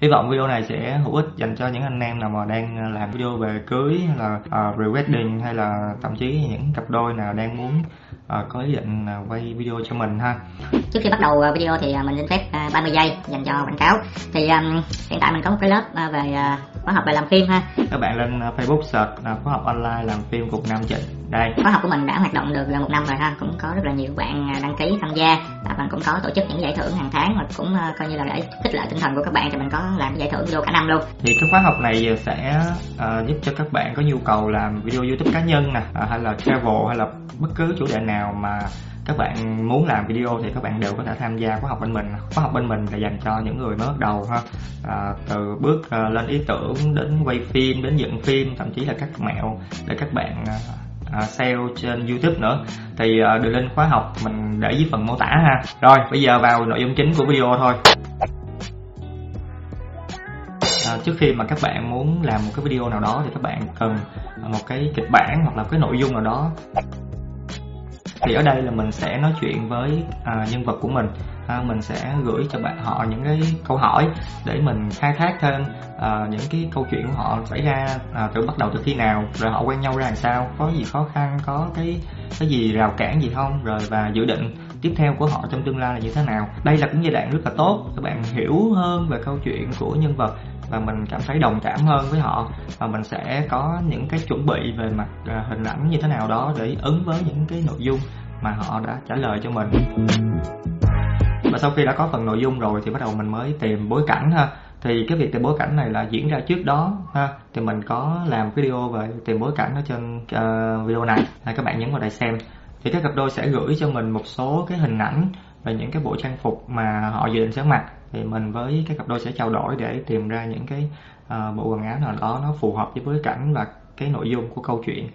hy vọng video này sẽ hữu ích dành cho những anh em nào mà đang làm video về cưới hay là uh, pre-wedding hay là thậm chí những cặp đôi nào đang muốn uh, có ý định uh, quay video cho mình ha. Trước khi bắt đầu video thì mình xin phép uh, 30 giây dành cho quảng cáo. Thì um, hiện tại mình có một cái lớp về khóa học về làm phim ha. Các bạn lên facebook search khóa học online làm phim cục nam trịnh đây khóa học của mình đã hoạt động được gần một năm rồi ha. Cũng có rất là nhiều bạn đăng ký tham gia. Và mình cũng có tổ chức những giải thưởng hàng tháng và cũng uh, coi như là để khích lệ tinh thần của các bạn thì mình có làm giải thưởng video cả năm luôn. Thì cái khóa học này sẽ uh, giúp cho các bạn có nhu cầu làm video youtube cá nhân nè uh, hay là travel hay là bất cứ chủ đề nào mà các bạn muốn làm video thì các bạn đều có thể tham gia khóa học bên mình. Khóa học bên mình là dành cho những người mới bắt đầu ha. À, từ bước lên ý tưởng đến quay phim đến dựng phim thậm chí là các mẹo để các bạn uh, sale trên youtube nữa. Thì à, uh, đường link khóa học mình để dưới phần mô tả ha. Rồi bây giờ vào nội dung chính của video thôi. À, trước khi mà các bạn muốn làm một cái video nào đó thì các bạn cần một cái kịch bản hoặc là cái nội dung nào đó. Thì ở đây là mình sẽ nói chuyện với à, nhân vật của mình à, mình sẽ gửi cho bạn họ những cái câu hỏi để mình khai thác thêm à, những cái câu chuyện của họ xảy ra à, từ bắt đầu từ khi nào rồi họ quen nhau ra làm sao có gì khó khăn có cái cái gì rào cản gì không rồi và dự định tiếp theo của họ trong tương lai là như thế nào. Đây là cũng giai đoạn rất là tốt các bạn hiểu hơn về câu chuyện của nhân vật và mình cảm thấy đồng cảm hơn với họ. Và mình sẽ có những cái chuẩn bị về mặt hình ảnh như thế nào đó để ứng với những cái nội dung mà họ đã trả lời cho mình và sau khi đã có phần nội dung rồi thì bắt đầu mình mới tìm bối cảnh ha. Thì cái việc tìm bối cảnh này là diễn ra trước đó ha. Thì mình có làm video về tìm bối cảnh ở trên uh, video này là các bạn nhấn vào đây xem. Thì các cặp đôi sẽ gửi cho mình một số cái hình ảnh về những cái bộ trang phục mà họ dự định sẽ mặc thì mình với các cặp đôi sẽ trao đổi để tìm ra những cái uh, bộ quần áo nào đó nó phù hợp với bối cảnh và cái nội dung của câu chuyện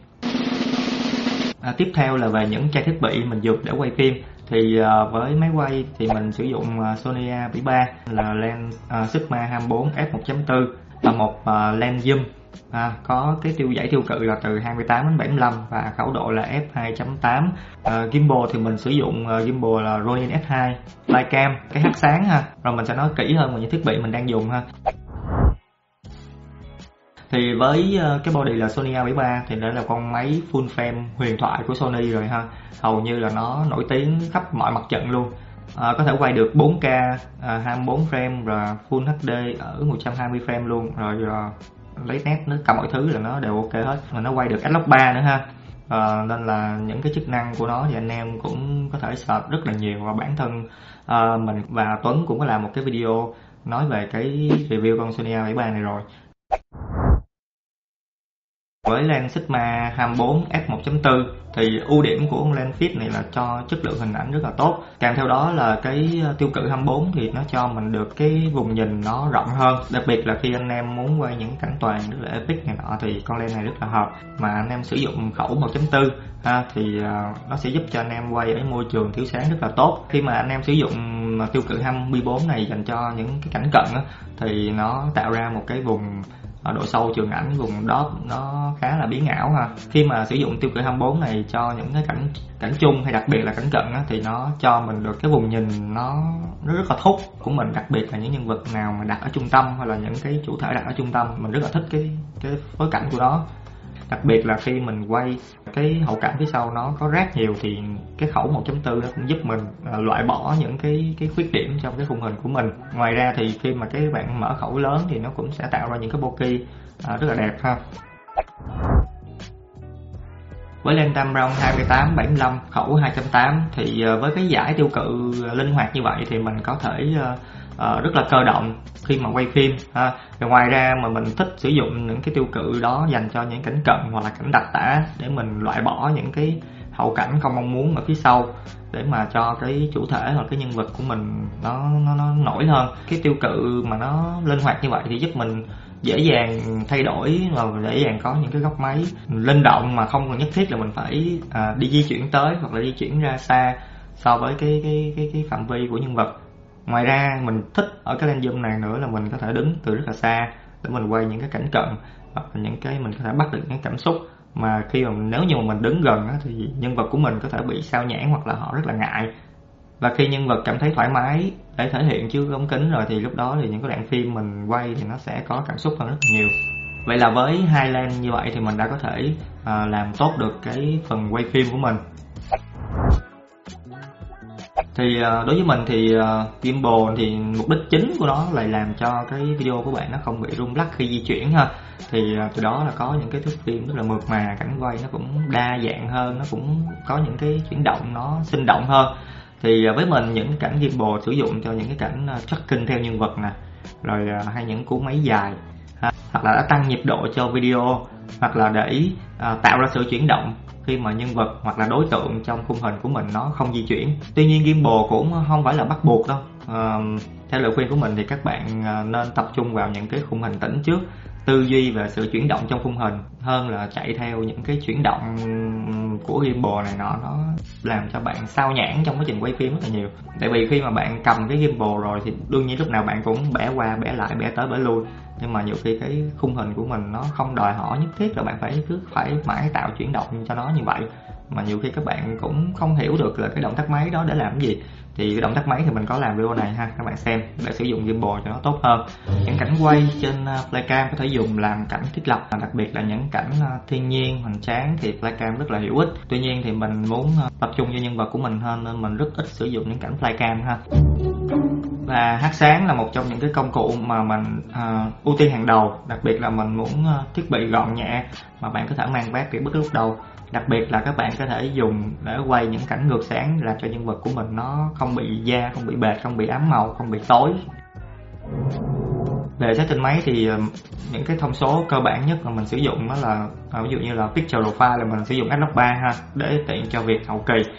à, tiếp theo là về những trang thiết bị mình dùng để quay phim. Thì uh, với máy quay thì mình sử dụng uh, Sony A73 là lens uh, Sigma 24 f 1.4 và một uh, lens zoom. À, có cái tiêu giải tiêu cự là từ 28 đến 75 và khẩu độ là f2.8 à, gimbal thì mình sử dụng uh, gimbal là Ronin S2 Flycam cái hát sáng ha. Rồi mình sẽ nói kỹ hơn về những thiết bị mình đang dùng ha thì với ờ, cái body là Sony A73 thì đây là con máy full frame huyền thoại của Sony rồi ha. Hầu như là nó nổi tiếng khắp mọi mặt trận luôn. À, có thể quay được 4K à, 24 frame và Full HD ở 120 frame luôn. Rồi, rồi lấy nét nó cả mọi thứ là nó đều ok hết. Mà nó quay được S-Log 3 nữa ha. À, nên là những cái chức năng của nó thì anh em cũng có thể search rất là nhiều. Và bản thân à, mình và Tuấn cũng có làm một cái video nói về cái review con Sony A73 này rồi với lens Sigma 24 f1.4 thì ưu điểm của con lens fit này là cho chất lượng hình ảnh rất là tốt. Kèm theo đó là cái ờ, tiêu cự 24 thì nó cho mình được cái vùng nhìn nó rộng hơn. Đặc biệt là khi anh em muốn quay những cảnh toàn rất là epic này nọ thì con lens này rất là hợp. Mà anh em sử dụng khẩu 1.4 ha, thì ờ, nó sẽ giúp cho anh em quay ở môi trường thiếu sáng rất là tốt. Khi mà anh em sử dụng ờ, tiêu cự 24 này dành cho những cái cảnh cận thì nó tạo ra một cái vùng ở độ sâu trường ảnh vùng đó nó khá là biến ảo ha. Khi mà sử dụng tiêu cự 24 này cho những cái cảnh cảnh chung hay đặc biệt là cảnh cận á, thì nó cho mình được cái vùng nhìn nó nó rất là thúc của mình đặc biệt là những nhân vật nào mà đặt ở trung tâm hay là những cái chủ thể đặt ở trung tâm mình rất là thích cái cái phối cảnh của nó đặc biệt là khi mình quay cái hậu cảnh phía sau nó có rác nhiều thì cái khẩu 1.4 nó cũng giúp mình ờ, loại bỏ những cái cái khuyết điểm trong cái khung hình của mình. Ngoài ra thì khi mà cái bạn mở khẩu lớn thì nó cũng sẽ tạo ra những cái bokeh ờ, rất là đẹp ha. Với lens Tamron 28 75 khẩu 2.8 thì ờ, với cái giải tiêu cự linh hoạt như vậy thì mình có thể uh, rất là cơ động khi mà quay phim ha. Rồi ngoài ra mà mình thích sử dụng những cái tiêu cự đó dành cho những cảnh cận hoặc là cảnh đặc tả để mình loại bỏ những cái hậu cảnh không mong muốn ở phía sau để mà cho cái chủ thể hoặc cái nhân vật của mình nó nó, nó nổi hơn. Cái tiêu cự mà nó linh hoạt như vậy thì giúp mình dễ dàng thay đổi và dễ dàng có những cái góc máy. Linh động mà không cần nhất thiết là mình phải à, đi di chuyển tới hoặc là di chuyển ra xa so với cái cái cái cái phạm vi của nhân vật ngoài ra mình thích ở cái lens zoom này nữa là mình có thể đứng từ rất là xa để mình quay những cái cảnh cận hoặc là những cái mình có thể bắt được những cảm xúc. Mà khi mà nếu như mà mình đứng gần đó, thì nhân vật của mình có thể bị sao nhãn hoặc là họ rất là ngại. Và khi nhân vật cảm thấy thoải mái để thể hiện trước ống kính rồi thì lúc đó thì những cái đoạn phim mình quay thì nó sẽ có cảm xúc hơn rất là nhiều. Vậy là với hai lens như vậy thì mình đã có thể uh, làm tốt được cái phần quay phim của mình thì ờ, đối với mình thì ờ, gimbal thì mục đích chính của nó là làm cho cái video của bạn nó không bị rung lắc khi di chuyển ha. Thì ờ, từ đó là có những cái thước phim rất là mượt mà cảnh quay nó cũng đa dạng hơn nó cũng có những cái chuyển động nó sinh động hơn. Thì với mình những cảnh gimbal sử dụng cho những cái cảnh tracking theo nhân vật nè rồi hay những cú máy dài ha, hoặc là đã tăng nhịp độ cho video hoặc là để uh, tạo ra sự chuyển động khi mà nhân vật hoặc là đối tượng trong khung hình của mình nó không di chuyển. Tuy nhiên gimbal cũng không phải là bắt buộc đâu. À, theo lời khuyên của mình thì các bạn ờ, nên tập trung vào những cái khung hình tĩnh trước tư duy về sự chuyển động trong khung hình hơn là chạy theo những cái chuyển động của gimbal này nọ. Nó làm cho bạn sao nhãn trong quá trình quay phim rất là nhiều. Tại vì khi mà bạn cầm cái gimbal rồi thì đương nhiên lúc nào bạn cũng bẻ qua, bẻ lại, bẻ tới, bẻ lui. Nhưng mà nhiều khi cái khung hình của mình nó không đòi hỏi nhất thiết là bạn phải cứ phải mãi tạo chuyển động cho nó như vậy mà nhiều khi các bạn cũng không hiểu được là cái động tác máy đó để làm cái gì. Thì cái động tác máy thì mình có làm video này ha các bạn xem. Để sử dụng gimbal cho nó tốt hơn. Những cảnh quay trên ờ, PlayCam flycam có thể dùng làm cảnh thiết lập đặc biệt là những cảnh ờ, thiên nhiên hoành tráng thì flycam rất là hữu ích. Tuy nhiên thì mình muốn ờ, tập trung cho nhân vật của mình hơn nên mình rất ít sử dụng những cảnh flycam ha. Và hát sáng là một trong những cái công cụ mà mình uh, ưu tiên hàng đầu. Đặc biệt là mình muốn uh, thiết bị gọn nhẹ mà bạn có thể mang vác đi bất lúc đầu đặc biệt là các bạn có thể dùng để quay những cảnh ngược sáng làm cho nhân vật của mình nó không bị da không bị bệt không bị ám màu không bị tối. Về setting máy thì ờ, những cái thông số cơ bản nhất mà mình sử dụng đó là ờ, ví dụ như là pixel profile là mình sử dụng Adblock 3 ha để tiện cho việc hậu kỳ.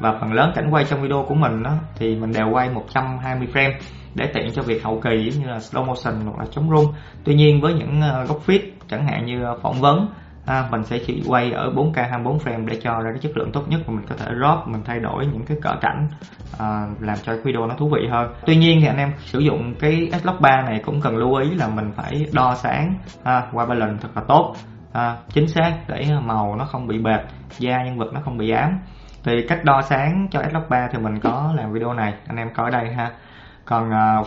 Và phần lớn cảnh quay trong video của mình đó, thì mình đều quay 120 frame để tiện cho việc hậu kỳ như là slow motion hoặc là chống rung. Tuy nhiên với những ờ, góc fit chẳng hạn như phỏng vấn à, mình sẽ chỉ quay ở 4K 24 frame để cho ra cái chất lượng tốt nhất và mình có thể drop mình thay đổi những cái cỡ cảnh à, làm cho video nó thú vị hơn. Tuy nhiên thì anh em sử dụng cái S-Log 3 này cũng cần lưu ý là mình phải đo sáng à, qua lần thật là tốt. À, chính xác để màu nó không bị bệt da nhân vật nó không bị ám. Thì cách đo sáng cho S-Log 3 thì mình có làm video này anh em coi ở đây ha. Còn à, uh,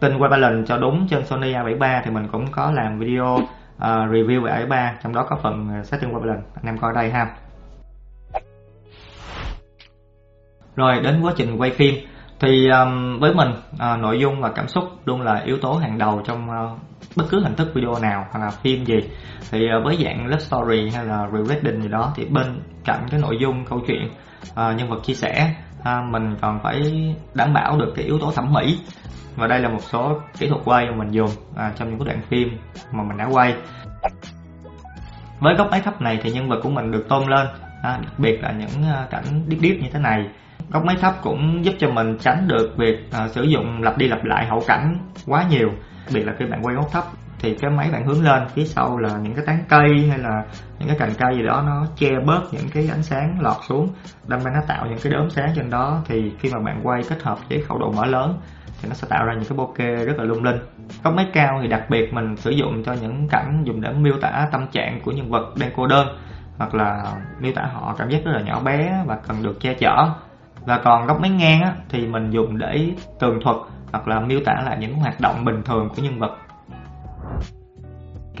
tin qua ba lần cho đúng trên Sony A73 thì mình cũng có làm video uh, review về A3 trong đó có phần à, setting qua anh em coi đây ha. Rồi đến quá trình quay phim. Thì um, với mình uh, nội dung và cảm xúc luôn là yếu tố hàng đầu trong uh, bất cứ hình thức video nào hoặc là phim gì. Thì uh, với dạng love story hay là re-wedding gì đó thì bên cạnh cái nội dung câu chuyện uh, nhân vật chia sẻ à, mình còn phải đảm bảo được cái yếu tố thẩm mỹ. Và đây là một số kỹ thuật quay mà mình dùng à, trong những cái đoạn phim mà mình đã quay. Với góc máy thấp này thì nhân vật của mình được tôn lên à, đặc biệt là những à, cảnh điếc điếc như thế này. Góc máy thấp cũng giúp cho mình tránh được việc à, sử dụng lặp đi lặp lại hậu cảnh quá nhiều đặc biệt là khi bạn quay góc thấp thì cái máy bạn hướng lên phía sau là những cái tán cây hay là những cái cành cây gì đó nó che bớt những cái ánh sáng lọt xuống. Đâm ra nó tạo những cái đốm sáng trên đó. Thì khi mà bạn quay kết hợp với khẩu độ mở lớn thì nó sẽ tạo ra những cái bokeh rất là lung linh. Góc máy cao thì đặc biệt mình sử dụng cho những cảnh dùng để miêu tả tâm trạng của nhân vật đang cô đơn hoặc là miêu tả họ cảm giác rất là nhỏ bé và cần được che chở. Và còn góc máy ngang á, thì mình dùng để tường thuật hoặc là miêu tả lại những hoạt động bình thường của nhân vật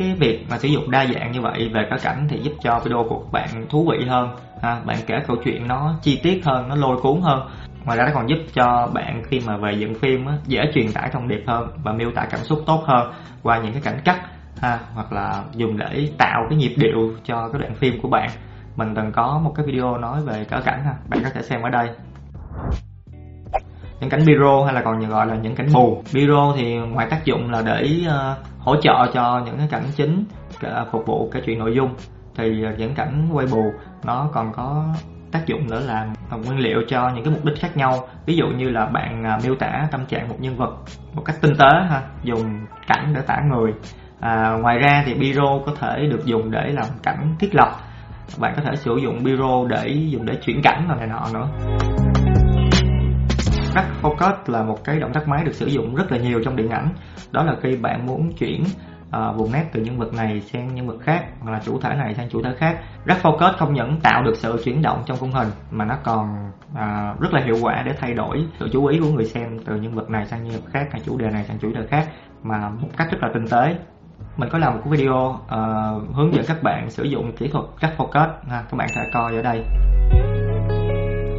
cái việc mà sử dụng đa dạng như vậy về cả cảnh thì giúp cho video của các bạn thú vị hơn. Ha, bạn kể câu chuyện nó chi tiết hơn nó lôi cuốn hơn. Ngoài ra nó còn giúp cho bạn khi mà về dựng phim á, dễ truyền tải thông điệp hơn và miêu tả cảm xúc tốt hơn qua những cái cảnh cắt ha, hoặc là dùng để tạo cái nhịp điệu cho cái đoạn phim của bạn. Mình từng có một cái video nói về cỡ cảnh ha bạn có thể xem ở đây. Những cảnh biro hay là còn gọi là những cảnh bù. Biro thì ngoài tác dụng là để uh, hỗ trợ cho những cái cảnh chính phục vụ cái chuyện nội dung. Thì uh, những cảnh quay bù nó còn có tác dụng nữa là nguyên liệu cho những cái mục đích khác nhau. Ví dụ như là bạn à, miêu tả tâm trạng một nhân vật một cách tinh tế ha dùng cảnh để tả người. À, ngoài ra thì biro có thể được dùng để làm cảnh thiết lập. Bạn có thể sử dụng biro để dùng để chuyển cảnh và này nọ nữa. Rack Focus là một cái động tác máy được sử dụng rất là nhiều trong điện ảnh. Đó là khi bạn muốn chuyển uh, vùng nét từ nhân vật này sang nhân vật khác hoặc là chủ thể này sang chủ thể khác. Rack Focus không những tạo được sự chuyển động trong khung hình mà nó còn uh, rất là hiệu quả để thay đổi sự chú ý của người xem từ nhân vật này sang nhân vật khác hay chủ đề này sang chủ đề khác mà một cách rất là tinh tế. Mình có làm một cái video uh, hướng dẫn các bạn sử dụng kỹ thuật Rack focus ha, các bạn sẽ coi ở đây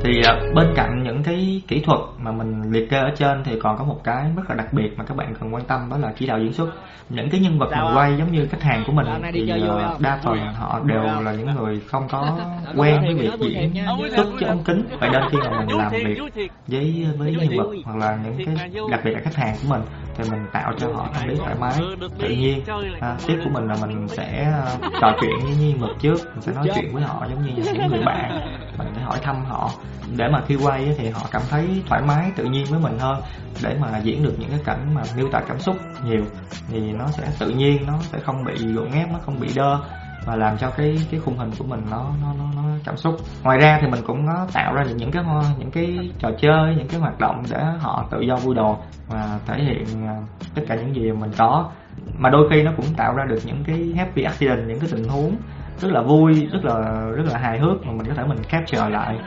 thì uh, bên cạnh những cái kỹ thuật mà mình liệt kê ở trên thì còn có một cái rất là đặc biệt mà các bạn cần quan tâm đó là chỉ đạo diễn xuất. Những cái nhân vật mình quay giống như khách hàng của mình thì uh, đa phần họ đều là những người không có quen với việc diễn xuất cho ống kính. Vậy nên khi mà mình làm việc với với nhân vật hoặc là những cái đặc biệt là khách hàng của mình thì mình tạo cho họ tâm lý thoải mái tự nhiên. à, tiếp của mình là mình sẽ uh, trò chuyện với nhân vật trước mình sẽ nói chuyện với họ giống như những người bạn. Mình sẽ hỏi thăm họ để mà khi quay thì họ cảm thấy thoải mái tự nhiên với mình hơn để mà diễn được những cái cảnh mà miêu tả cảm xúc nhiều thì nó sẽ tự nhiên nó sẽ không bị gượng ép nó không bị đơ và làm cho cái cái khung hình của mình nó nó nó, nó cảm xúc. Ngoài ra thì mình cũng có tạo ra những cái những cái trò chơi những cái hoạt động để họ tự do vui đồ và thể hiện à, tất cả những gì mình có. Mà đôi khi nó cũng tạo ra được những cái happy accident những cái tình huống rất là vui rất là rất là hài hước mà mình có thể mình capture lại.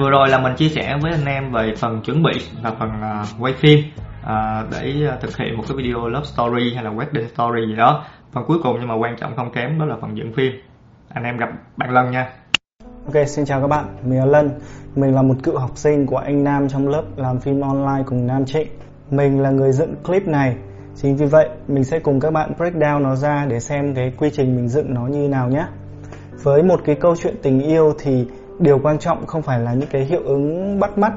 Vừa rồi là mình chia sẻ với anh em về phần chuẩn bị và phần uh, quay phim uh, để à, thực hiện một cái video love story hay là wedding story gì đó. Phần cuối cùng nhưng mà quan trọng không kém đó là phần dựng phim. Anh em gặp bạn Lân nha. Ok, xin chào các bạn, mình là Lân. Mình là một cựu học sinh của anh Nam trong lớp làm phim online cùng Nam Trịnh. Mình là người dựng clip này. Chính vì vậy, mình sẽ cùng các bạn break down nó ra để xem cái quy trình mình dựng nó như nào nhé Với một cái câu chuyện tình yêu thì điều quan trọng không phải là những cái hiệu ứng bắt mắt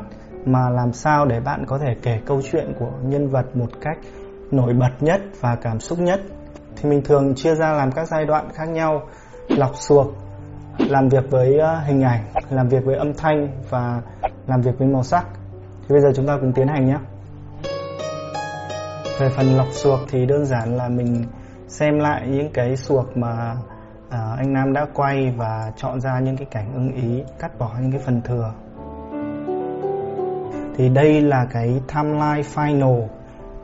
Mà làm sao để bạn có thể kể câu chuyện của nhân vật một cách nổi bật nhất và cảm xúc nhất Thì mình thường chia ra làm các giai đoạn khác nhau Lọc suộc, làm việc với ờ, hình ảnh, làm việc với âm thanh và làm việc với màu sắc. Thì bây giờ chúng ta cùng tiến hành nhé. Về phần lọc suộc thì đơn giản là mình xem lại những cái suộc mà à, anh Nam đã quay và chọn ra những cái cảnh ưng ý, cắt bỏ những cái phần thừa. Thì đây là cái timeline final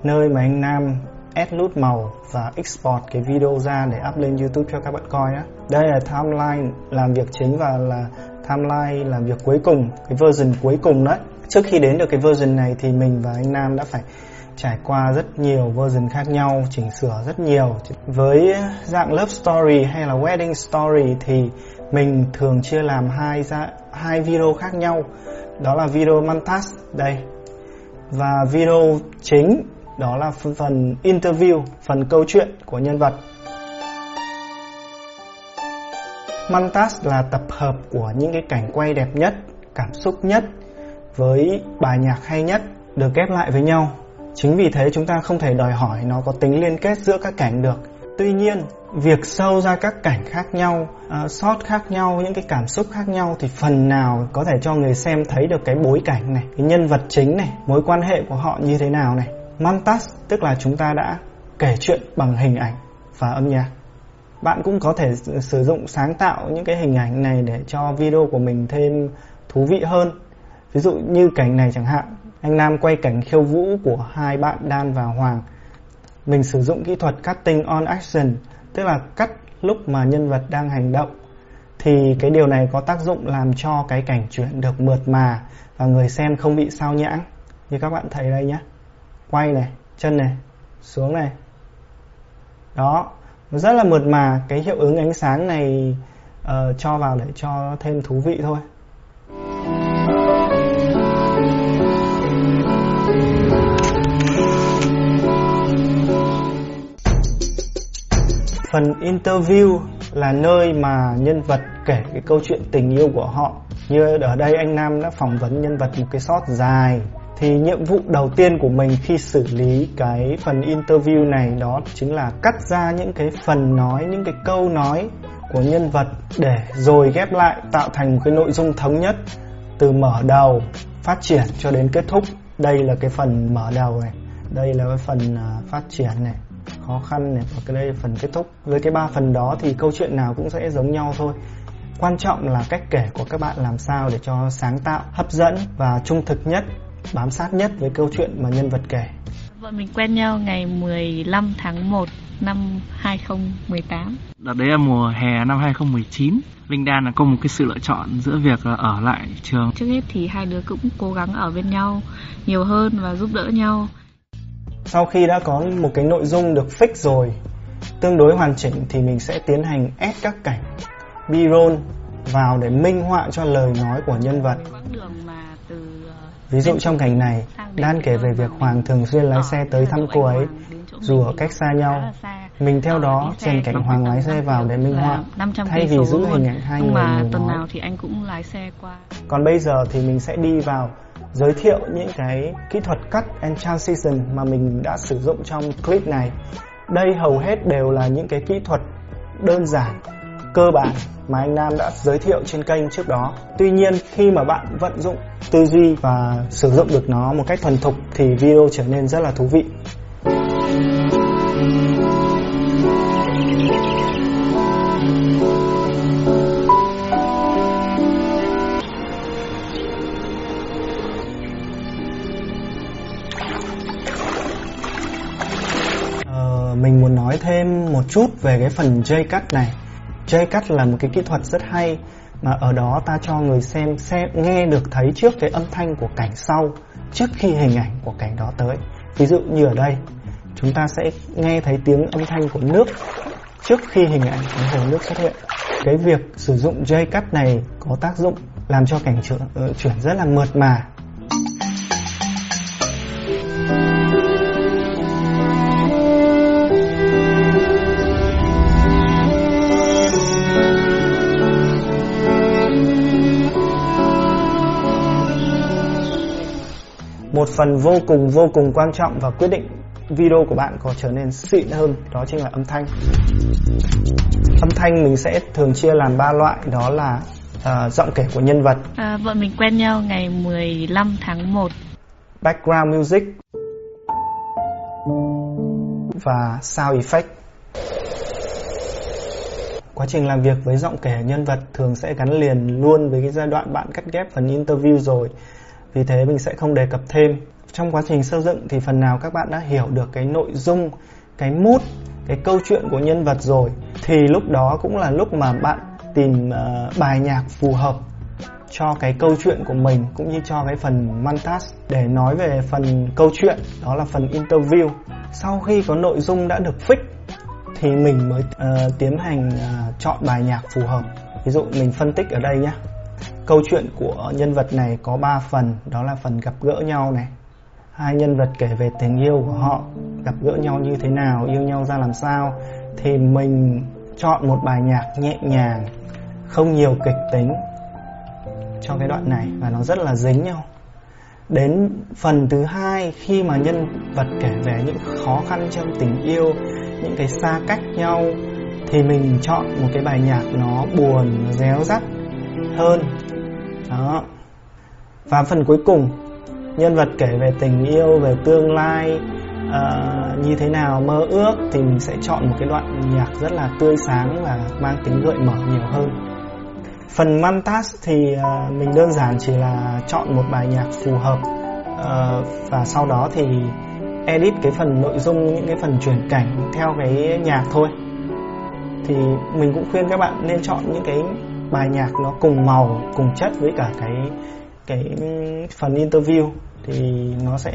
nơi mà anh Nam add nút màu và export cái video ra để up lên YouTube cho các bạn coi á. Đây là timeline làm việc chính và là timeline làm việc cuối cùng, cái version cuối cùng đấy. Trước khi đến được cái version này thì mình và anh Nam đã phải trải qua rất nhiều version khác nhau, chỉnh sửa rất nhiều. Với dạng love story hay là wedding story thì mình thường chia làm hai ra hai video khác nhau. Đó là video montage đây và video chính đó là phần interview, phần câu chuyện của nhân vật. Montage là tập hợp của những cái cảnh quay đẹp nhất, cảm xúc nhất với bài nhạc hay nhất được ghép lại với nhau. Chính vì thế chúng ta không thể đòi hỏi nó có tính liên kết giữa các cảnh được. Tuy nhiên, việc sâu ra các cảnh khác nhau, uh, khác nhau, những cái cảm xúc khác nhau thì phần nào có thể cho người xem thấy được cái bối cảnh này, cái nhân vật chính này, mối quan hệ của họ như thế nào này. Montage tức là chúng ta đã kể chuyện bằng hình ảnh và âm nhạc. Bạn cũng có thể sử dụng sáng tạo những cái hình ảnh này để cho video của mình thêm thú vị hơn. Ví dụ như cảnh này chẳng hạn, anh Nam quay cảnh khiêu vũ của hai bạn Đan và Hoàng. Mình sử dụng kỹ thuật cutting on action, tức là cắt lúc mà nhân vật đang hành động. Thì cái điều này có tác dụng làm cho cái cảnh chuyển được mượt mà và người xem không bị sao nhãng. Như các bạn thấy đây nhé quay này chân này xuống này đó rất là mượt mà cái hiệu ứng ánh sáng này uh, cho vào để cho thêm thú vị thôi phần interview là nơi mà nhân vật kể cái câu chuyện tình yêu của họ. Như ở đây anh Nam đã phỏng vấn nhân vật một cái shot dài. Thì nhiệm vụ đầu tiên của mình khi xử lý cái phần interview này đó chính là cắt ra những cái phần nói, những cái câu nói của nhân vật để rồi ghép lại, tạo thành một cái nội dung thống nhất từ mở đầu phát triển cho đến kết thúc. Đây là cái phần mở đầu này. Đây là cái phần à, phát triển này khó khăn này và cái đây là phần kết thúc với cái ba phần đó thì câu chuyện nào cũng sẽ giống nhau thôi quan trọng là cách kể của các bạn làm sao để cho sáng tạo hấp dẫn và trung thực nhất bám sát nhất với câu chuyện mà nhân vật kể. Vợ mình quen nhau ngày 15 tháng 1 năm 2018. Đợt đấy là mùa hè năm 2019. Linh Đan là có một cái sự lựa chọn giữa việc là ở lại trường. Trước hết thì hai đứa cũng cố gắng ở bên nhau nhiều hơn và giúp đỡ nhau. Sau khi đã có một cái nội dung được fix rồi, tương đối hoàn chỉnh thì mình sẽ tiến hành ép các cảnh B-roll vào để minh họa cho lời nói của nhân vật. Ví dụ trong cảnh này, Đan kể về việc Hoàng thường xuyên lái xe tới thăm cô ấy, dù ở cách xa nhau. Mình theo đó chèn cảnh Hoàng lái xe vào để minh họa, thay vì giữ hình ảnh hai người mà tuần nào thì anh cũng lái xe qua. Còn bây giờ thì mình sẽ đi vào giới thiệu những cái kỹ thuật cut and transition mà mình đã sử dụng trong clip này. Đây hầu hết đều là những cái kỹ thuật đơn giản cơ bản mà anh Nam đã giới thiệu trên kênh trước đó. Tuy nhiên khi mà bạn vận dụng tư duy và sử dụng được nó một cách thuần thục thì video trở nên rất là thú vị. Mình muốn nói thêm một chút về cái phần J-cut này J-cut là một cái kỹ thuật rất hay mà ở đó ta cho người xem xem nghe được thấy trước cái âm thanh của cảnh sau trước khi hình ảnh của cảnh đó tới. Ví dụ như ở đây, chúng ta sẽ nghe thấy tiếng âm thanh của nước trước khi hình ảnh của hồ nước xuất hiện. Cái việc sử dụng dây cắt này có tác dụng làm cho cảnh chuyển, chuyển ờ, rất là mượt mà. Một phần vô cùng vô cùng quan trọng và quyết định video của bạn có trở nên xịn hơn đó chính là âm thanh. Âm thanh mình sẽ thường chia làm ba loại đó là uh, giọng kể của nhân vật. À, vợ mình quen nhau ngày 15 tháng 1 background music và sound effect. Quá trình làm việc với giọng kể nhân vật thường sẽ gắn liền luôn với cái giai đoạn bạn cắt ghép phần interview rồi vì thế mình sẽ không đề cập thêm. Trong quá trình xây dựng thì phần nào các bạn đã hiểu được cái nội dung cái mood cái câu chuyện của nhân vật rồi thì lúc đó cũng là lúc mà bạn tìm uh, bài nhạc phù hợp cho cái câu chuyện của mình cũng như cho cái phần montage để nói về phần câu chuyện đó là phần interview. Sau khi có nội dung đã được fix thì mình mới uh, tiến hành uh, chọn bài nhạc phù hợp. Ví dụ mình phân tích ở đây nhé câu chuyện của nhân vật này có 3 phần. Đó là phần gặp gỡ nhau này. Hai nhân vật kể về tình yêu của họ, gặp gỡ nhau như thế nào, yêu nhau ra làm sao. Thì mình chọn một bài nhạc nhẹ nhàng, không nhiều kịch tính cho cái đoạn này và nó rất là dính nhau. Đến phần thứ hai, khi mà nhân vật kể về những khó khăn trong tình yêu, những cái xa cách nhau, thì mình chọn một cái bài nhạc nó buồn, nó réo rắt hơn đó. Và phần cuối cùng nhân vật kể về tình yêu về tương lai uh, như thế nào mơ ước thì mình sẽ chọn một cái đoạn nhạc rất là tươi sáng và mang tính gợi mở nhiều hơn. Phần montage thì uh, mình đơn giản chỉ là chọn một bài nhạc phù hợp uh, và sau đó thì edit cái phần nội dung những cái phần chuyển cảnh theo cái nhạc thôi. Thì mình cũng khuyên các bạn nên chọn những cái bài nhạc nó cùng màu cùng chất với cả cái cái phần interview thì nó sẽ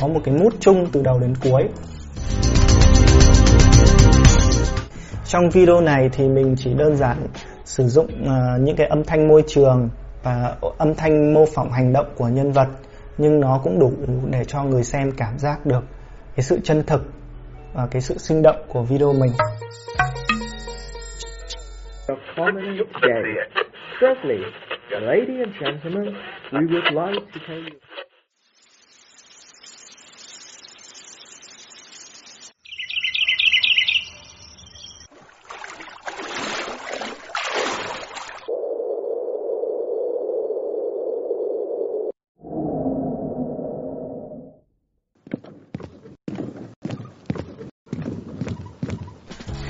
có một cái mút chung từ đầu đến cuối trong video này thì mình chỉ đơn giản sử dụng uh, những cái âm thanh môi trường và âm thanh mô phỏng hành động của nhân vật nhưng nó cũng đủ để cho người xem cảm giác được cái sự chân thực và cái sự sinh động của video mình. Firstly, ladies and gentlemen, we would like to tell you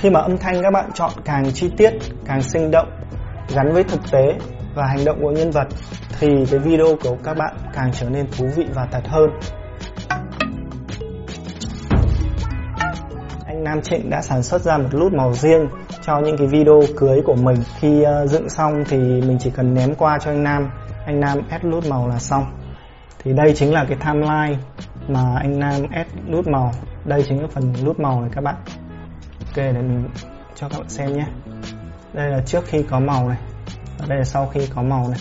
khi mà âm thanh các bạn chọn càng chi tiết, càng sinh động, gắn với thực tế và hành động của nhân vật, thì cái video của các bạn càng trở nên thú vị và thật hơn. Anh Nam Trịnh đã sản xuất ra một nút màu riêng cho những cái video cưới của mình. Khi ờ, dựng xong thì mình chỉ cần ném qua cho anh Nam. Anh Nam add nút màu là xong. Thì đây chính là cái timeline mà anh Nam add nút màu. Đây chính là phần nút màu này các bạn ok để mình cho các bạn xem nhé đây là trước khi có màu này và đây là sau khi có màu này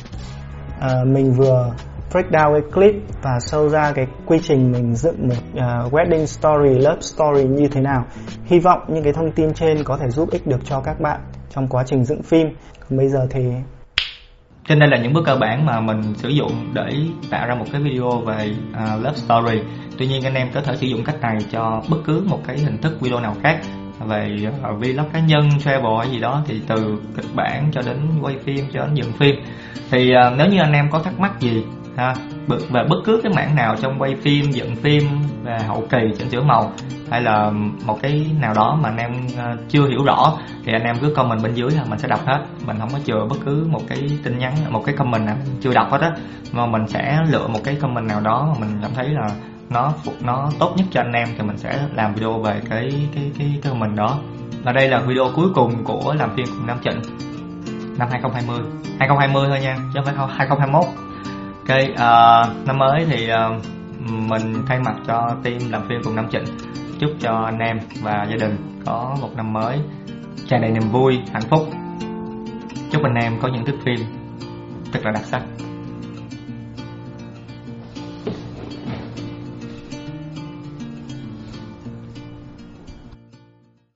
à, mình vừa break down cái clip và show ra cái quy trình mình dựng một uh, wedding story, love story như thế nào. Hy vọng những cái thông tin trên có thể giúp ích được cho các bạn trong quá trình dựng phim. Còn bây giờ thì trên đây là những bước cơ bản mà mình sử dụng để tạo ra một cái video về uh, love story. Tuy nhiên anh em có thể sử dụng cách này cho bất cứ một cái hình thức video nào khác về à, vlog cá nhân travel hay gì đó thì từ kịch bản cho đến quay phim cho đến dựng phim. Thì uh, nếu như anh em có thắc mắc gì ha về bất cứ cái mảng nào trong quay phim dựng phim về hậu kỳ chỉnh sửa màu hay là một cái nào đó mà anh em à, chưa hiểu rõ thì anh em cứ comment bên dưới là mình sẽ đọc hết. Mình không có chừa bất cứ một cái tin nhắn một cái comment nào chưa đọc hết á. Mà mình sẽ lựa một cái comment nào đó mà mình cảm thấy là nó nó tốt nhất cho anh em thì mình sẽ làm video về cái cái cái cái mình đó. Và đây là video cuối cùng của làm phim cùng Nam Trịnh năm 2020 2020 thôi nha chứ không phải 2021 ok uh, năm mới thì uh, mình thay mặt cho team làm phim cùng Nam Trịnh chúc cho anh em và gia đình có một năm mới tràn đầy niềm vui hạnh phúc. Chúc anh em có những thước phim thật là đặc sắc.